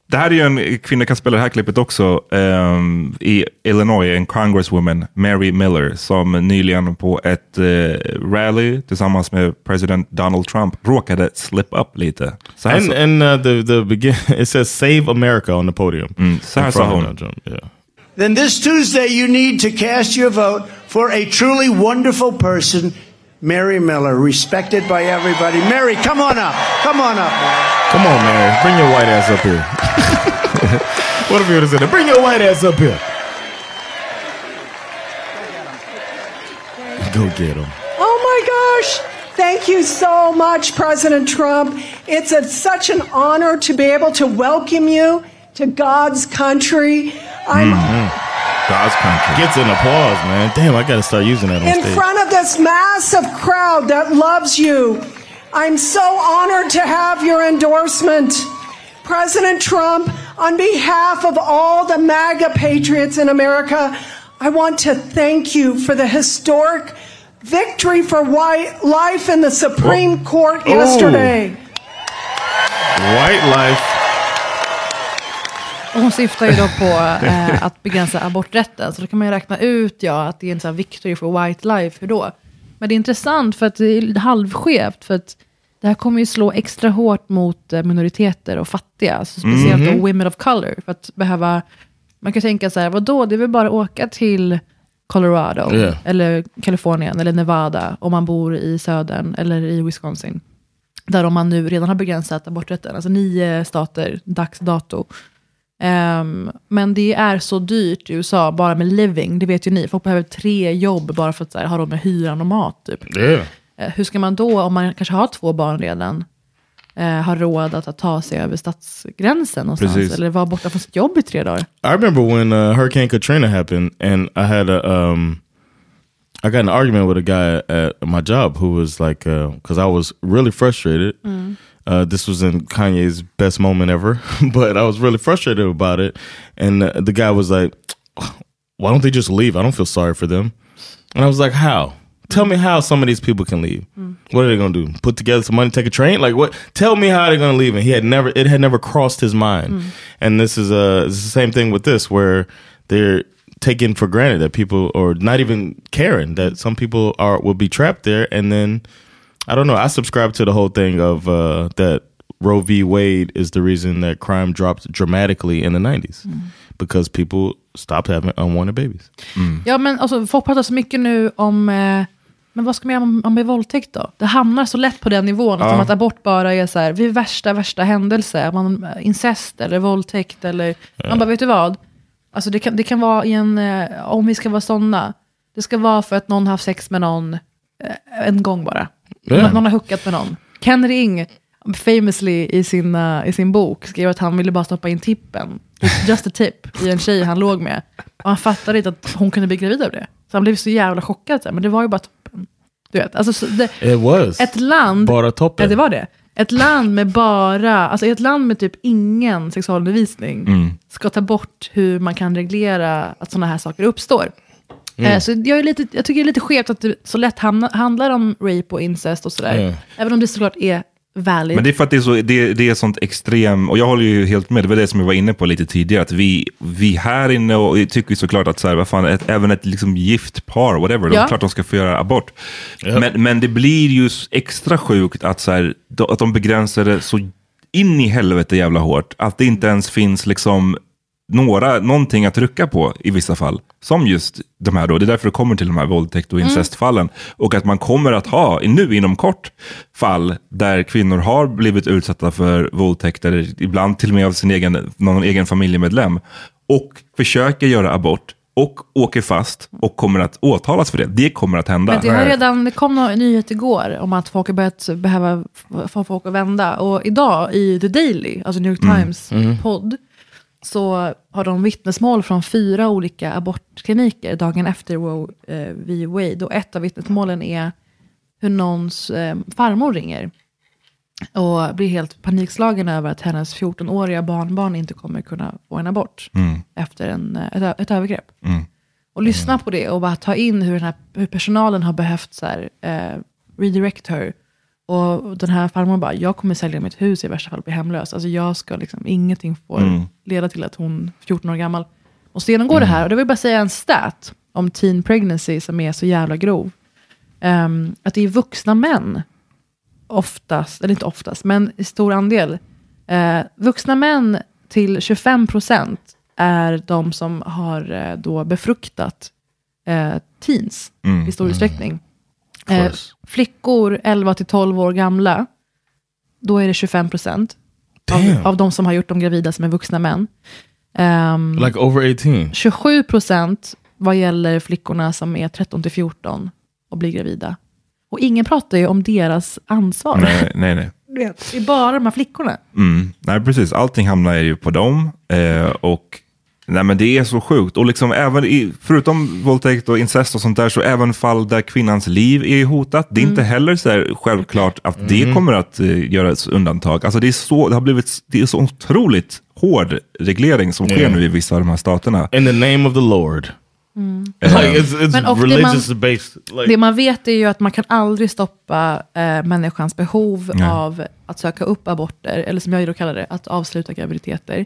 Det här är ju en kvinna, kan spela det här klippet också, ehm, i Illinois, en congresswoman, Mary Miller, som nyligen på ett eh, rally tillsammans med president Donald Trump råkade slip up lite. Så här And sa- and uh, the the begin it says "Save America" on the podium. så här sa hon. Yeah. Then this Tuesday, you need to cast your vote for a truly wonderful person, Mary Miller, respected by everybody. Mary, come on up. Come on up. Come on, Mary. Bring your white ass up here. what if you would have said that? Bring your white ass up here. Go get him. Oh my gosh. Thank you so much, President Trump. It's a, such an honor to be able to welcome you to God's country. I'm mm-hmm. God's country. Gets an applause, man. Damn, I got to start using that on in stage. front of this massive crowd that loves you. I'm so honored to have your endorsement. President Trump, on behalf of all the MAGA patriots in America, I want to thank you for the historic victory for white life in the Supreme oh. Court Oh. yesterday. White life. Hon syftar ju då på eh, att begränsa aborträtten. Så då kan man ju räkna ut ja, att det är en sån här victory for white life. Hur då? Men det är intressant för att det är halvskevt. För att det här kommer ju slå extra hårt mot eh, minoriteter och fattiga. Så speciellt Mhm. då women of color. För att behöva, man kan tänka så här, vadå, det är väl bara att åka till Colorado, Yeah. eller Kalifornien, eller Nevada, om man bor i södern, eller i Wisconsin. Där om man nu redan har begränsat aborträtten, alltså nio stater, dags dato. Ehm, men det är så dyrt i USA, bara med living, det vet ju ni. Folk behöver tre jobb bara för att här, ha råd med hyran och mat. Typ. Yeah. Eh, hur ska man då, om man kanske har två barn redan, eh, ha råd att, att ta sig över stadsgränsen någonstans? Precis. Eller vara borta från sitt jobb i tre dagar? I remember when uh, Hurricane Katrina happened, and I had a um, I got an argument with a guy at my job who was like, because I was really frustrated. Mm. Uh, this was in Kanye's best moment ever, but I was really frustrated about it. And uh, the guy was like, "Why don't they just leave? I don't feel sorry for them." And I was like, "How? Tell me how some of these people can leave. What are they gonna do? Put together some money, take a train? Like what? Tell me how they're gonna leave." And he had never, it had never crossed his mind. Mm. And this is uh, it's the same thing with this, where they're taking for granted that people, or not even caring that some people are will be trapped there, and then I don't know. I subscribe to the whole thing of uh, that Roe v. Wade is the reason that crime dropped dramatically in the 90s because people stopped having unwanted babies. Ja, men alltså, folk pratar så mycket nu om, eh, men vad ska man göra om man blir våldtäkt då? Det hamnar så lätt på den nivån, Ja. som att abort bara är så här, vid värsta, värsta händelse, man, eh, incest eller våldtäkt eller, man bara, vet du vad? Alltså det kan, det kan vara i en, eh, om vi ska vara sådana, det ska vara för att någon har haft sex med någon eh, en gång bara. Någon, någon har hookat med någon. Ken Ring, famously i sin, eh, i sin bok, skrev att han ville bara stoppa in tippen, just a tip, i en tjej han låg med. Och han fattade inte att hon kunde bli gravid av det. Så han blev så jävla chockad, men det var ju bara toppen. Du vet, alltså, så det, ett land, Bara toppen. ja, det var det. Ett land med bara, alltså ett land med typ ingen sexualundervisning Mm. ska ta bort hur man kan reglera att sådana här saker uppstår. Mm. Eh, Så jag, är lite, jag tycker det är lite skevt att det så lätt hamna, handlar om rape och incest och sådär. Ja. Även om det såklart är valid. Men det är för att det är, så, det, det är sånt extrem, och jag håller ju helt med, det var det som jag var inne på lite tidigare, att vi, vi här inne och tycker ju såklart att så här, vad fan, ett, även ett liksom gift par, whatever, de, Ja. klart de ska få göra abort. Men, men det blir ju extra sjukt att, så här, att de begränsar det så in i helvete jävla hårt, att det inte ens finns liksom några, någonting att rucka på i vissa fall. Som just de här då, det är därför det kommer till de här våldtäkt och Mm. incestfallen. Och att man kommer att ha, nu inom kort, fall där kvinnor har blivit utsatta för våldtäkter, ibland till och med av sin egen, någon egen familjemedlem. Och försöker göra abort och åker fast och kommer att åtalas för det. Det kommer att hända. Men det, har redan, det kom någon nyhet igår om att folk har börjat behöva få folk att vända. Och idag i The Daily, alltså New York Mm. Times Mm. podd, så har de vittnesmål från fyra olika abortkliniker dagen efter Roe eh, v. Wade. Och ett av vittnesmålen är hur någons eh, farmor ringer. Och blir helt panikslagen över att hennes 14-åriga barnbarn inte kommer kunna få en abort Mm. efter en, eh, ett, ett övergrepp. Mm. Och lyssna på det och bara ta in hur, här, hur personalen har behövt så här, eh, redirect her. Och den här farmor bara, jag kommer sälja mitt hus i värsta fall bli hemlös. Alltså jag ska liksom, ingenting får Mm. leda till att hon, 14 år gammal, måste genomgå det här. Och det vill bara säga en stat om teen pregnancy som är så jävla grov. Ehm, att det är vuxna män, oftast, eller inte oftast, men i stor andel. Eh, vuxna män till 25 procent är de som har eh, då befruktat eh, teens Mm. i stor utsträckning. Eh, flickor 11 till 12 år gamla, då är det 25 procent av, av de som har gjort dem gravida som är vuxna män. Ehm, Like over 18. 27 procent vad gäller flickorna som är 13 till 14 och blir gravida. Och ingen pratar ju om deras ansvar. Nej, nej, nej. Det är bara de här flickorna. Mm. Nej, precis. Allting hamnar ju på dem. Eh, och nej, men det är så sjukt. Och liksom även i, förutom våldtäkt och incest och sånt där, så även fall där kvinnans liv är hotat. Det är inte heller så här självklart att det kommer att eh, göras undantag. Alltså det är så, det har blivit, det är så otroligt hård reglering som sker Yeah. nu i vissa av de här staterna. In the name of the Lord. Mm. Like it's, it's Men och det religious man- based. Like, Det man vet är ju att man kan aldrig stoppa eh, människans behov Nej. av att söka upp aborter, eller som jag då kallar det, att avsluta graviditeter.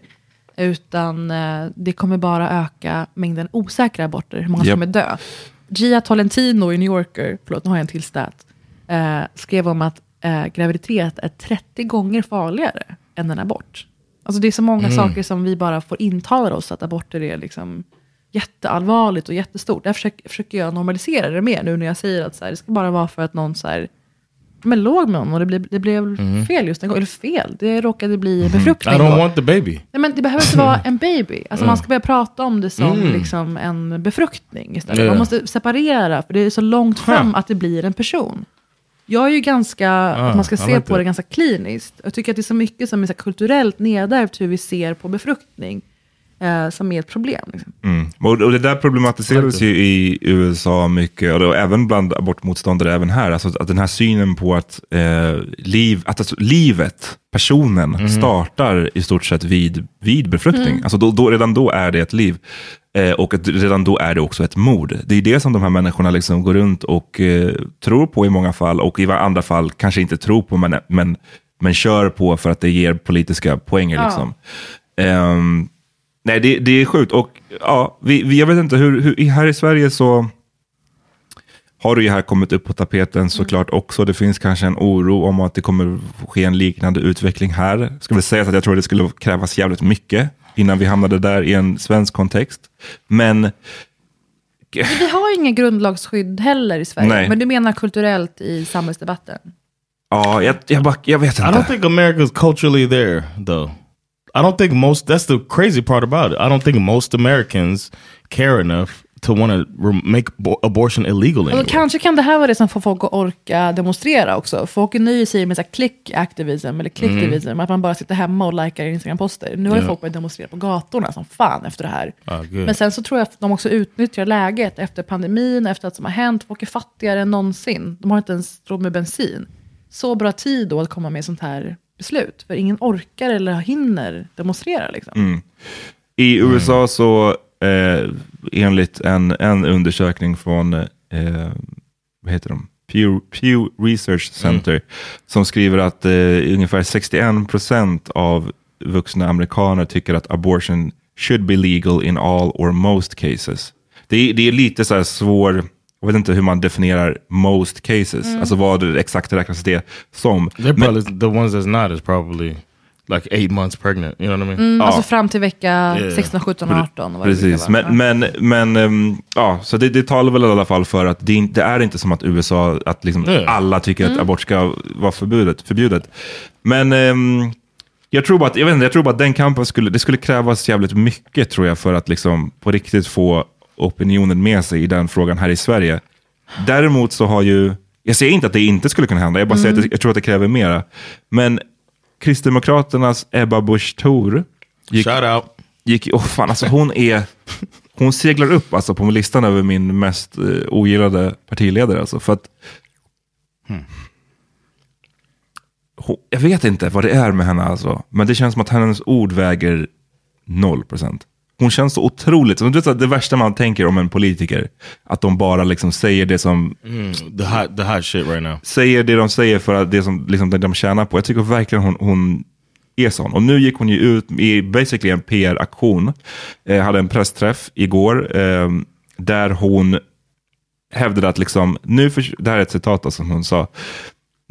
Utan eh, det kommer bara öka mängden osäkra aborter, hur många Japp. som kommer dö. Gia Tolentino i New Yorker, förlåt nu har jag en till stat, eh, skrev om att eh, graviditet är 30 gånger farligare än en abort. Alltså det är så många Mm. saker som vi bara får intala oss att aborter är liksom jätteallvarligt och jättestort. Där försöker, försöker jag normalisera det mer nu när jag säger att så här, det ska bara vara för att någon så här, men låg med någon och det blev, det blev Mhm. fel just en gång. Eller fel, det råkade bli befruktning. I don't want the baby. Nej, men det behöver inte vara en baby. Alltså man ska börja prata om det som Mm. liksom en befruktning istället. Ja. Man måste separera, för det är så långt fram att det blir en person. Jag är ju ganska, att man ska se på that. det ganska kliniskt. Jag tycker att det är så mycket som är så kulturellt nedärvt hur vi ser på befruktning. Eh, som är ett problem. Liksom. Mm. Och, och det där problematiseras ju i USA mycket, och då, även bland abortmotståndare även här. Alltså att den här synen på att, eh, liv, att alltså, livet, personen, startar i stort sett vid, vid befruktning. Mm. Alltså då, då, redan då är det ett liv. Eh, och att redan då är det också ett mord. Det är det som de här människorna liksom går runt och eh, tror på i många fall, och i andra fall kanske inte tror på, men, men, men kör på för att det ger politiska poänger. Ja. Liksom. Ehm, Nej, det, det är sjukt. Och ja, vi, vi, jag vet inte, hur, hur, här i Sverige så har det ju här kommit upp på tapeten såklart också. Det finns kanske en oro om att det kommer ske en liknande utveckling här. Ska väl säga att jag tror att det skulle krävas jävligt mycket innan vi hamnade där i en svensk kontext. Men Vi har ju inga grundlagsskydd heller i Sverige. Nej. Men du menar kulturellt i samhällsdebatten? ja, jag, jag, bara, jag vet I inte. don't think America's culturally there, though. I don't think most. That's the crazy part about it. I don't think most Americans care enough to want to make bo- abortion illegal anymore. kanske kan det här vara det som får folk att orka demonstrera också. Folk nöjer sig med så här click activism eller clicktivism, att man bara sitter hemma och likar Instagram-poster. Nu har Ja. folk börjat demonstrera på gatorna som fan efter det här. Ah. Men sen så tror jag att de också utnyttjar läget efter pandemin, efter att som har hänt. Folk är fattigare än någonsin. De har inte ens råd med bensin. Så bra tid då att komma med sånt här beslut. För ingen orkar eller hinner demonstrera. Liksom. Mm. I USA så, eh, enligt en, en undersökning från, eh, vad heter de? Pew, Pew Research Center, som skriver att eh, ungefär 61 procent av vuxna amerikaner tycker att abortion should be legal in all or most cases. Det, är- det är lite så här svår, jag vet inte hur man definierar most cases, Mm. alltså vad det exakt räknas det som. They're probably the ones that's not is probably like eight months pregnant. You know what I mean? Mm, Ja. Alltså fram till vecka Yeah. 16, 17, 18. vad det Precis, men, men, men ehm, ja, så det, det talar väl i alla fall för att det, inte, det är inte som att USA, att liksom Yeah. alla tycker att Mm. abort ska vara förbjudet. förbjudet. Men ehm, jag tror bara att, jag vet inte, jag tror bara att den kampen skulle, det skulle krävas jävligt mycket tror jag för att liksom på riktigt få opinionen med sig i den frågan här i Sverige. Däremot så har ju, jag säger inte att det inte skulle kunna hända, jag bara säger att det, jag tror att det kräver mera. Men Kristdemokraternas Ebba Busch Thor gick, gick, oh fan, alltså hon är, hon seglar upp alltså på listan över min mest eh, ogillade partiledare. Alltså, för att, hon, jag vet inte vad det är med henne alltså, men det känns som att hennes ord väger noll procent. Hon känns så otroligt, som du vet, det värsta man tänker om en politiker, att de bara liksom säger det som Mm, the hot, the hot shit right now. säger det de säger för att det som liksom, det de tjänar på. Jag tycker verkligen hon, hon är sån. Och nu gick hon ju ut i basically en PR-aktion. Eh, hade en pressträff igår eh, där hon hävdade att liksom, nu för, det här är ett citat som hon sa.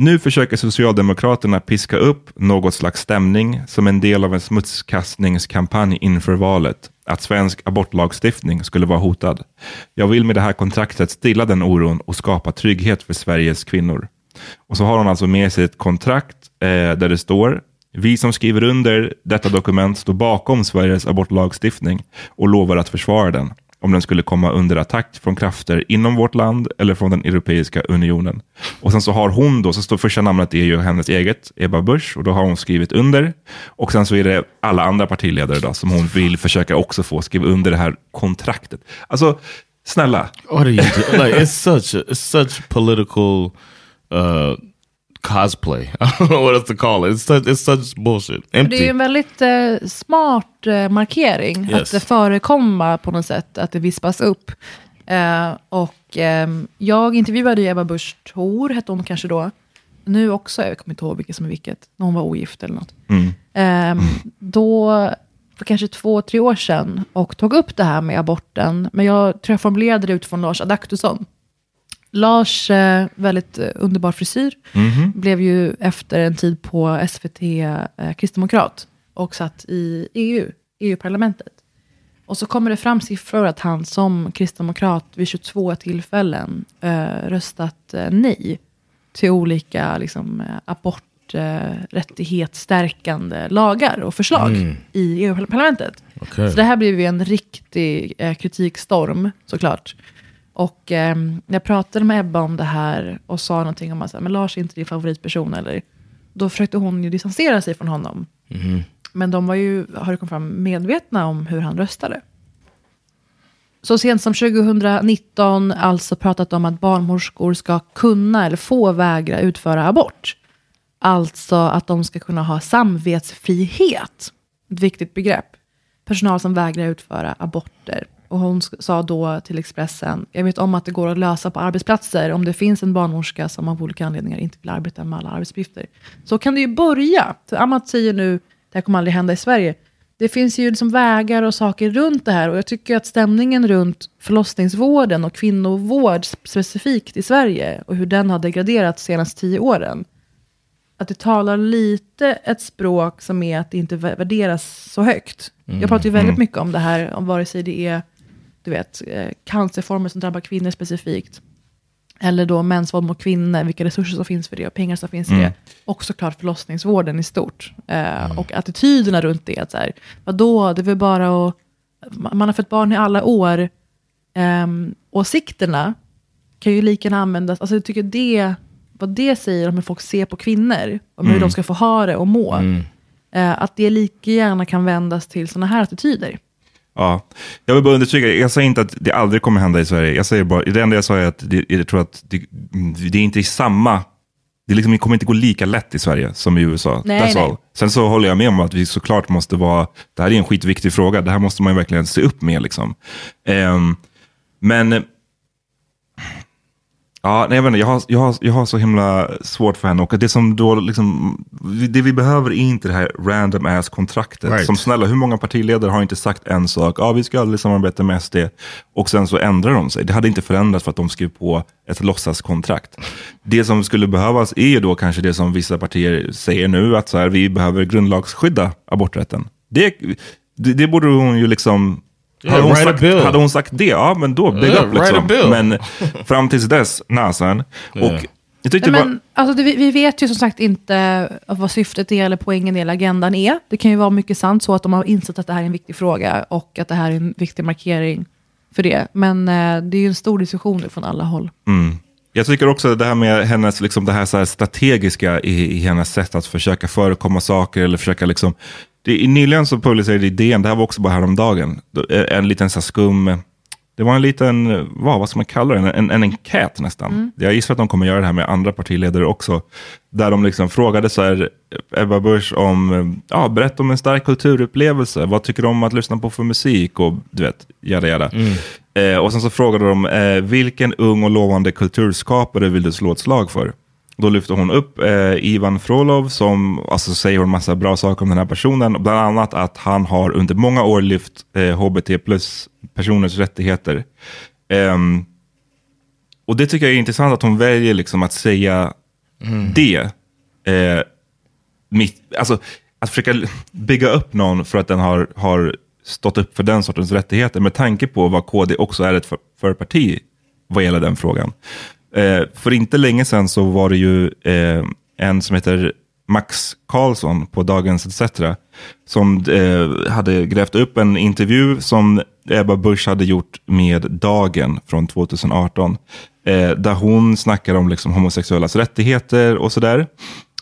Nu försöker Socialdemokraterna piska upp något slags stämning som en del av en smutskastningskampanj inför valet. Att svensk abortlagstiftning skulle vara hotad. Jag vill med det här kontraktet stilla den oron och skapa trygghet för Sveriges kvinnor. Och så har hon alltså med sig ett kontrakt eh, där det står vi som skriver under detta dokument står bakom Sveriges abortlagstiftning och lovar att försvara den om den skulle komma under attack från krafter inom vårt land eller från den Europeiska unionen. Och sen så har hon då, så står första namnet är ju hennes eget, Ebba Busch, och då har hon skrivit under. Och sen så är det alla andra partiledare då, som hon vill försöka också få skriva under det här kontraktet. Alltså, snälla. What are you doing? like? It's such it's such political uh, cosplay. I don't know what else to call it. It's such, it's such bullshit. Det är Empty. ju en väldigt eh, smart eh, markering. Yes. Att det förekomma på något sätt, att det vispas upp. Eh, och ehm, jag intervjuade ju Ebba Busch Thor, hette hon kanske då. Nu också, jag kommer inte ihåg vilket som är vilket. När hon var ogift eller något. Mm. Ehm, då, för kanske två, tre år sedan, och tog upp det här med aborten. Men jag tror jag formulerade det utifrån Lars Adaktusson. Lars, eh, väldigt eh, underbar frisyr, Mhm. blev ju efter en tid på SVT eh, kristdemokrat och satt i EU, EU-parlamentet. Och så kommer det fram siffror att han som kristdemokrat vid 22 tillfällen eh, röstat nej till olika liksom, eh, abort, eh, rättighetsstärkande lagar och förslag Mm. i EU-parlamentet. Okej. Så det här blev ju en riktig kritikstorm såklart. Och eh, jag pratade med Ebba om det här och sa någonting om att men Lars är inte din favoritperson. Eller, då försökte hon ju distansera sig från honom. Mhm. Men de var ju, har det kommit fram, medvetna om hur han röstade. Så sent som 2019 alltså pratat om att barnmorskor ska kunna eller få vägra utföra abort. Alltså att de ska kunna ha samvetsfrihet. Ett viktigt begrepp. Personal som vägrar utföra aborter. Och hon sa då till Expressen, jag vet om att det går att lösa på arbetsplatser om det finns en barnmorska som av olika anledningar inte vill arbeta med alla arbetsuppgifter. Så kan det ju börja. Så Amat säger nu, det här kommer aldrig hända i Sverige. Det finns ju liksom vägar och saker runt det här och jag tycker att stämningen runt förlossningsvården och kvinnovård specifikt i Sverige och hur den har degraderat de senaste tio åren. Att det talar lite ett språk som är att det inte vä- värderas så högt. Mm. Jag pratar ju väldigt Mm. mycket om det här, om vare sig det är du vet, eh, cancerformer som drabbar kvinnor specifikt. Eller då mäns våld mot kvinnor, vilka resurser som finns för det och pengar som finns i Mm. det. Och såklart förlossningsvården i stort. Eh, Och attityderna runt det. Att så här, vadå, det är väl bara att... Man har fött barn i alla år. Um, åsikterna kan ju lika gärna användas. Alltså jag tycker det, vad det säger om hur folk ser på kvinnor. Om hur Mm. de ska få ha det och må. Mm. eh, att det lika gärna kan vändas till sådana här attityder. Ja, jag vill bara understryka, jag säger inte att det aldrig kommer hända i Sverige. Jag säger bara, det enda jag sa är att det, jag tror att det, det är inte i samma, det, liksom, det kommer inte gå lika lätt i Sverige som i USA. Nej, That's nej. all. Sen så håller jag med om att vi såklart måste vara, det här är en skitviktig fråga, det här måste man verkligen se upp med. Liksom. Ehm, men Ja, nej, jag, vet inte, jag, har, jag, har, jag har så himla svårt för henne. Och det som då liksom, det vi behöver är inte det här random ass kontraktet. Right. Som snälla, hur många partiledare har inte sagt en sak? Ja, vi ska aldrig samarbeta med SD. Och sen så ändrar de sig. Det hade inte förändrats för att de skrev på ett låtsaskontrakt. Det som skulle behövas är ju då kanske det som vissa partier säger nu, att så här, vi behöver grundlagsskydda aborträtten. Det, det, det borde hon ju liksom Yeah, hade, hon sagt, hade hon sagt det, ja men då, big Yeah, up liksom. Men fram tills dess, nasan. Yeah. Och jag tyckte Nej, var... men, alltså, det, vi, vi vet ju som sagt inte vad syftet är eller poängen eller agendan är. Det kan ju vara mycket sant så att de har insett att det här är en viktig fråga och att det här är en viktig markering för det. Men eh, det är ju en stor diskussion nu från alla håll. Mm. Jag tycker också det här med hennes, liksom det här, så här strategiska i, i hennes sätt att försöka förekomma saker eller försöka liksom. Det, nyligen så publicerade idén, det här var också bara häromdagen, eh, en liten så här skum, det var en liten, eh, vad, vad ska man kalla det, en, en, en enkät nästan. Mm. Jag gissar att de kommer göra det här med andra partiledare också. Där de liksom frågade så här, Ebba Busch om, eh, ja, berätta om en stark kulturupplevelse. Vad tycker du om att lyssna på för musik? Och du vet, jada jada. Eh, och sen så frågade de, eh, vilken ung och lovande kulturskapare vill du slå ett slag för? Då lyfter hon upp eh, Ivan Frolov som alltså, säger en massa bra saker om den här personen. Bland annat att han har under många år lyft eh, HBT plus personers rättigheter. Ehm, och det tycker jag är intressant att hon väljer liksom att säga det. Eh, mitt, alltså, att försöka bygga upp någon för att den har, har stått upp för den sortens rättigheter med tanke på vad KD också är ett för, för parti vad gäller den frågan. Eh, för inte länge sedan så var det ju eh, en som heter Max Karlsson på Dagens ETC som eh, hade grävt upp en intervju som Ebba Busch hade gjort med Dagen från 2018. Eh, där hon snackar om liksom, homosexuellas rättigheter och sådär.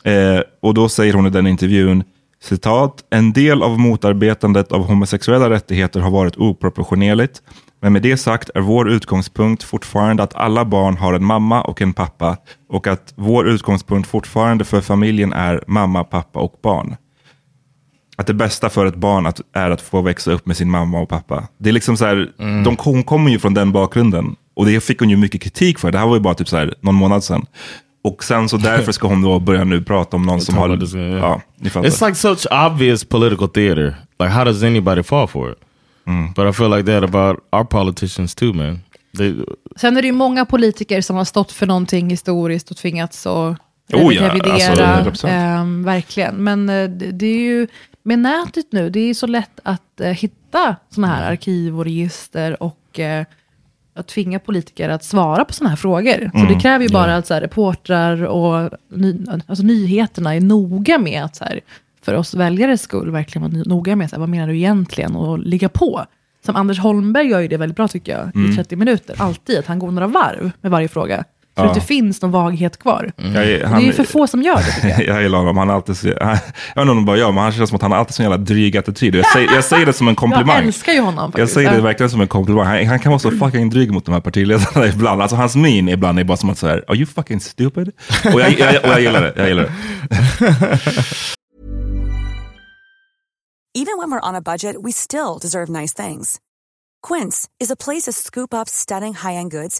Eh, och då säger hon i den intervjun, citat, en del av motarbetandet av homosexuella rättigheter har varit oproportionerligt. Men med det sagt är vår utgångspunkt fortfarande att alla barn har en mamma och en pappa och att vår utgångspunkt fortfarande för familjen är mamma, pappa och barn. Att det bästa för ett barn att, är att få växa upp med sin mamma och pappa. Det är liksom så här, de, hon kommer ju från den bakgrunden. Och det fick hon ju mycket kritik för. Det här var ju bara typ så här, någon månad sedan. Och sen så därför ska hon då börja nu prata om någon som har... this yeah. Ja, ni fattar. It's like such obvious political theater. Like, how does anybody fall for it? But I feel like that about our politicians too, man. They, Sen är det ju många politiker som har stått för någonting historiskt och tvingats att Oh ja, revidera. alltså, 100%. ehm, verkligen. Men eh, det, det är ju med nätet nu, det är ju så lätt att eh, hitta sådana här arkiv och register och eh, att tvinga politiker att svara på sådana här frågor. Så Mm, det kräver ju bara att så här, reportrar och ny, alltså, nyheterna är noga med att så här, för oss väljares skull verkligen vara noga med så här, vad menar du egentligen och ligga på. Som Anders Holmberg gör ju det väldigt bra tycker jag, Mm. i 30 minuter. Alltid, att han går några varv med varje fråga. Så Ja. att det finns någon vaghet kvar. Jag är- Och det är han- ju för få som gör det tycker jag. jag gillar honom. Han är alltid så, han, jag vet inte om det bara jag, men han känns som att han har alltid så jävla dryg attityd. Jag säger, jag säger det som en komplimang. Jag älskar ju honom Jag faktiskt. säger det verkligen som en komplimang. Han, han kan vara så fucking dryg mot de här partiledarna ibland. Alltså hans min ibland är bara som att säga, are you fucking stupid? Och jag, jag, och jag gillar det. Jag gillar det. Even when we're on a budget, we still deserve nice things. Quince is a place to scoop up stunning high-end goods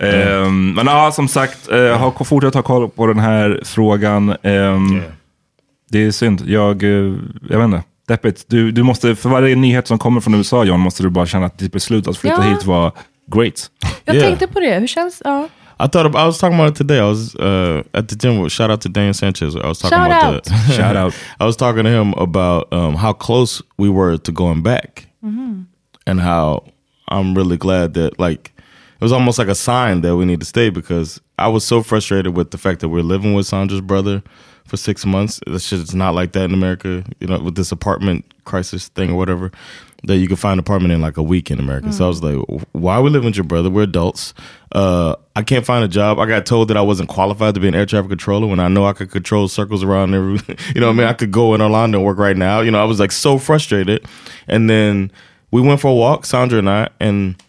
Ehm, men ja, som sagt, uh, har fortsatt ha koll på den här frågan. Ehm, Det är synd. Jag, eh, jag vet inte. Deppigt. Du, du måste, för varje nyhet som kommer från USA, John, måste du bara känna att ditt beslut att flytta Ja. hit var great. Jag tänkte på det, hur känns... Ja. I thought about, I was talking about it today. I was uh, at the gym. With, shout out to Daniel Sanchez. I was talking Shout about out. the Shout out. I was talking to him about um, how close we were to going back, Mhm. and how I'm really glad that like it was almost like a sign that we need to stay because I was so frustrated with the fact that we're living with Sandra's brother for six months. This shit is not like that in America. You know, with this apartment crisis thing or whatever. That you can find an apartment in like a week in America. So I was like, why we living with your brother? We're adults. Uh, I can't find a job. I got told that I wasn't qualified to be an air traffic controller when I know I could control circles around every, you know what I mean? I could go in Orlando and work right now. You know, I was like so frustrated. And then we went for a walk, Sandra and I, and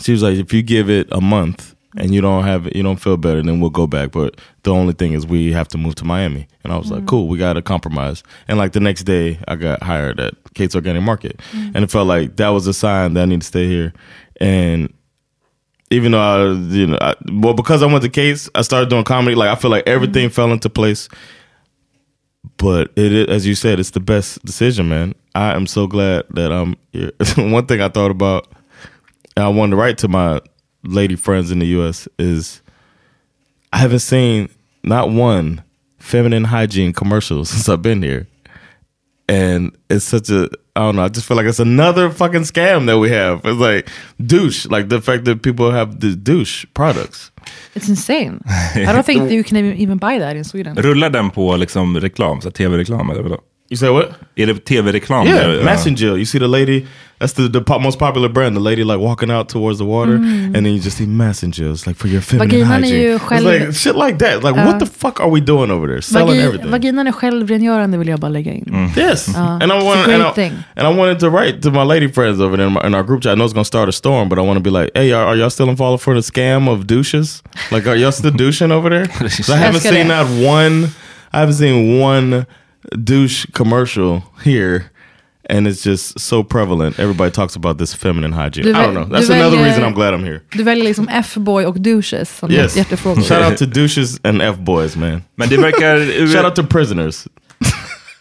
she was like, if you give it a month and you don't have you don't feel better, then we'll go back. But the only thing is we have to move to Miami. And I was like, mm-hmm. cool, we got a compromise. And like the next day, I got hired at Kate's Organic Market. Mm-hmm. And it felt like that was a sign that I need to stay here. And even though I, you know, I, well, because I went to Kate's, I started doing comedy. Like I feel like everything mm-hmm. fell into place. But it, is, as you said, it's the best decision, man. I am so glad that I'm here. One thing I thought about, and I wanted to write to my lady friends in the U.S. is I haven't seen not one feminine hygiene commercial since I've been here, and it's such a I don't know. I just feel like it's another fucking scam that we have. It's like douche, like the fact that people have the douche products. It's insane. I don't think you can even buy that in Sweden. Rullar den på liksom reklam, så tv-reklam eller vadå? You say what? Är det tv-reklam? Yeah, där? Messenger. You see the lady. That's the, the po- most popular brand. The lady like walking out towards the water, Mm. and then you just see messengers like for your feminine Vaginan är hygiene. ju It's själv- like shit like that. Like Ja. what uh. the fuck are we doing over there? Selling Vagi- everything. vaginan är självrengörande vill jag bara lägga in. Yes, Ja, and I it's a wanted, and I, and I wanted to write to my lady friends over there in, my, in our group chat. I know it's gonna start a storm, but I want to be like, hey, are, are y'all still falling for the scam of douches? Like, are y'all still douching over there? 'Cause I haven't seen that one. I haven't seen one douche commercial here. And it's just so prevalent. Everybody talks about this feminine hygiene. Du I don't know. That's another väljer- reason I'm glad I'm here. Du väljer liksom F-boy och douches som Yes. hjärtefrågor. Shout out to douches and F-boys, man. Men det verkar... Shout out to prisoners.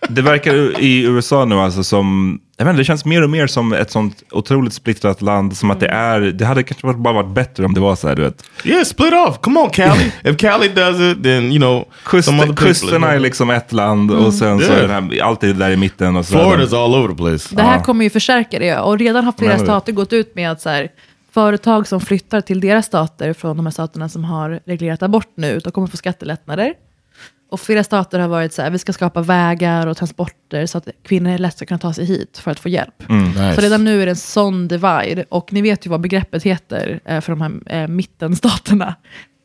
Det verkar i USA nu alltså som, jag vet inte, det känns mer och mer som ett sånt otroligt splittrat land. Som att det är, det hade kanske bara varit bättre om det var så här, du vet. Yeah, split off. Come on, Cali. If Cali does it, then you know Kust, kusterna är liksom ett land och sen så Yeah. är det här, allt är där i mitten. Och så Florida's all over the place. Det här kommer ju förstärka det. Och redan har flera stater gått ut med att så här, företag som flyttar till deras stater från de här staterna som har reglerat abort nu, de kommer få skattelättnader. Och flera stater har varit så här, vi ska skapa vägar och transporter så att kvinnor lätt ska kunna ta sig hit för att få hjälp. Mm, nice. Så redan nu är det en sån divide. Och ni vet ju vad begreppet heter eh, för de här eh, mittenstaterna.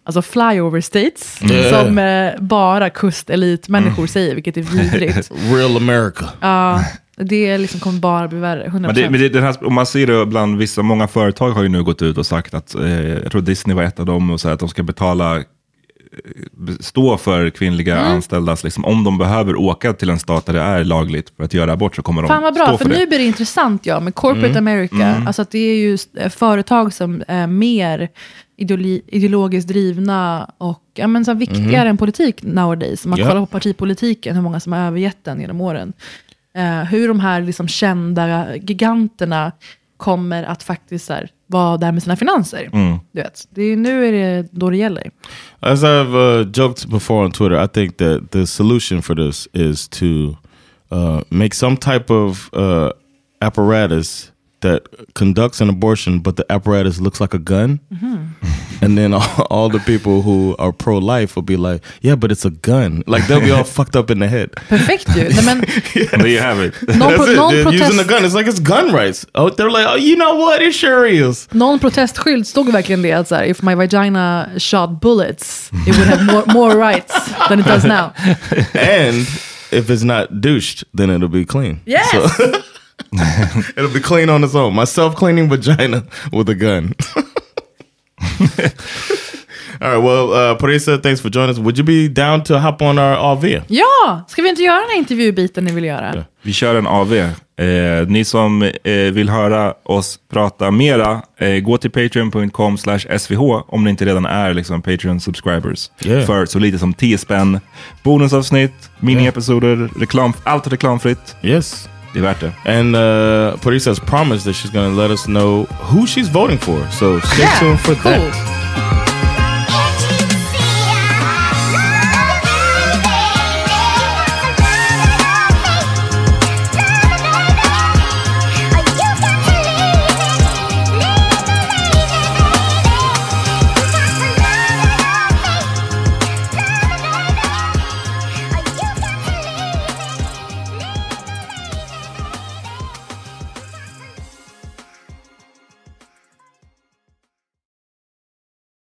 Alltså flyover states, Yeah. som eh, bara kustelitmänniskor säger, vilket är vidrigt. Real America. Ja, det liksom kommer bara bli värre. 100%. Men det, men det, den här, om man ser det bland vissa, många företag har ju nu gått ut och sagt att, eh, jag tror Disney var ett av dem, och så här, att de ska betala, stå för kvinnliga Mm. anställdas, liksom, om de behöver åka till en stat där det är lagligt för att göra abort så kommer de Fan vad stå bra, för för det. nu blir det intressant ja, med corporate Mm. America. Mm. Alltså att det är ju eh, företag som är mer ideologiskt drivna och ja, men så viktigare Mhm. än politik nowadays. Man Ja. kollar på partipolitiken, hur många som har övergett den genom åren. Eh, hur de här liksom, kända giganterna kommer att faktiskt så här, vara där med sina finanser. Mm. Du vet, det är, nu är det då det gäller. As I've uh, joked before on Twitter, I think that the solution for this is to uh, make some type of uh, apparatus that conducts an abortion, but the apparatus looks like a gun. Mm-hmm. And then all, all the people who are pro life will be like, yeah, but it's a gun. Like they'll be all fucked up in the head. Perfekt ju. Nej, men, There you have it. Någon That's pro- it. någon They're protest- using the gun. It's like it's gun rights. Oh, they're like, oh, you know what? It sure is. någon protestskylt stod verkligen det att så här, if my vagina shot bullets, it would have more, more rights than it does now. and if it's not douched, then it'll be clean. Yes! So- it'll be clean on its own. My self-cleaning vagina with a gun. All right, well, uh, Parisa, thanks for joining us. Would you be down to hop on our AV? Ja, ska vi inte göra den här intervjubiten ni vill göra? Vi kör en AV. Eh, ni som eh, vill höra oss prata mera, eh, gå till patreon.com svh om ni inte redan är liksom, Patreon subscribers. Yeah. För så lite som 10 spänn. Bonusavsnitt, miniepisoder, reklam, allt reklamfritt. Yes. Det är värt det. And uh, Parisa has promised that she's going to let us know who she's voting for. So stay Yeah, tuned for cool. that.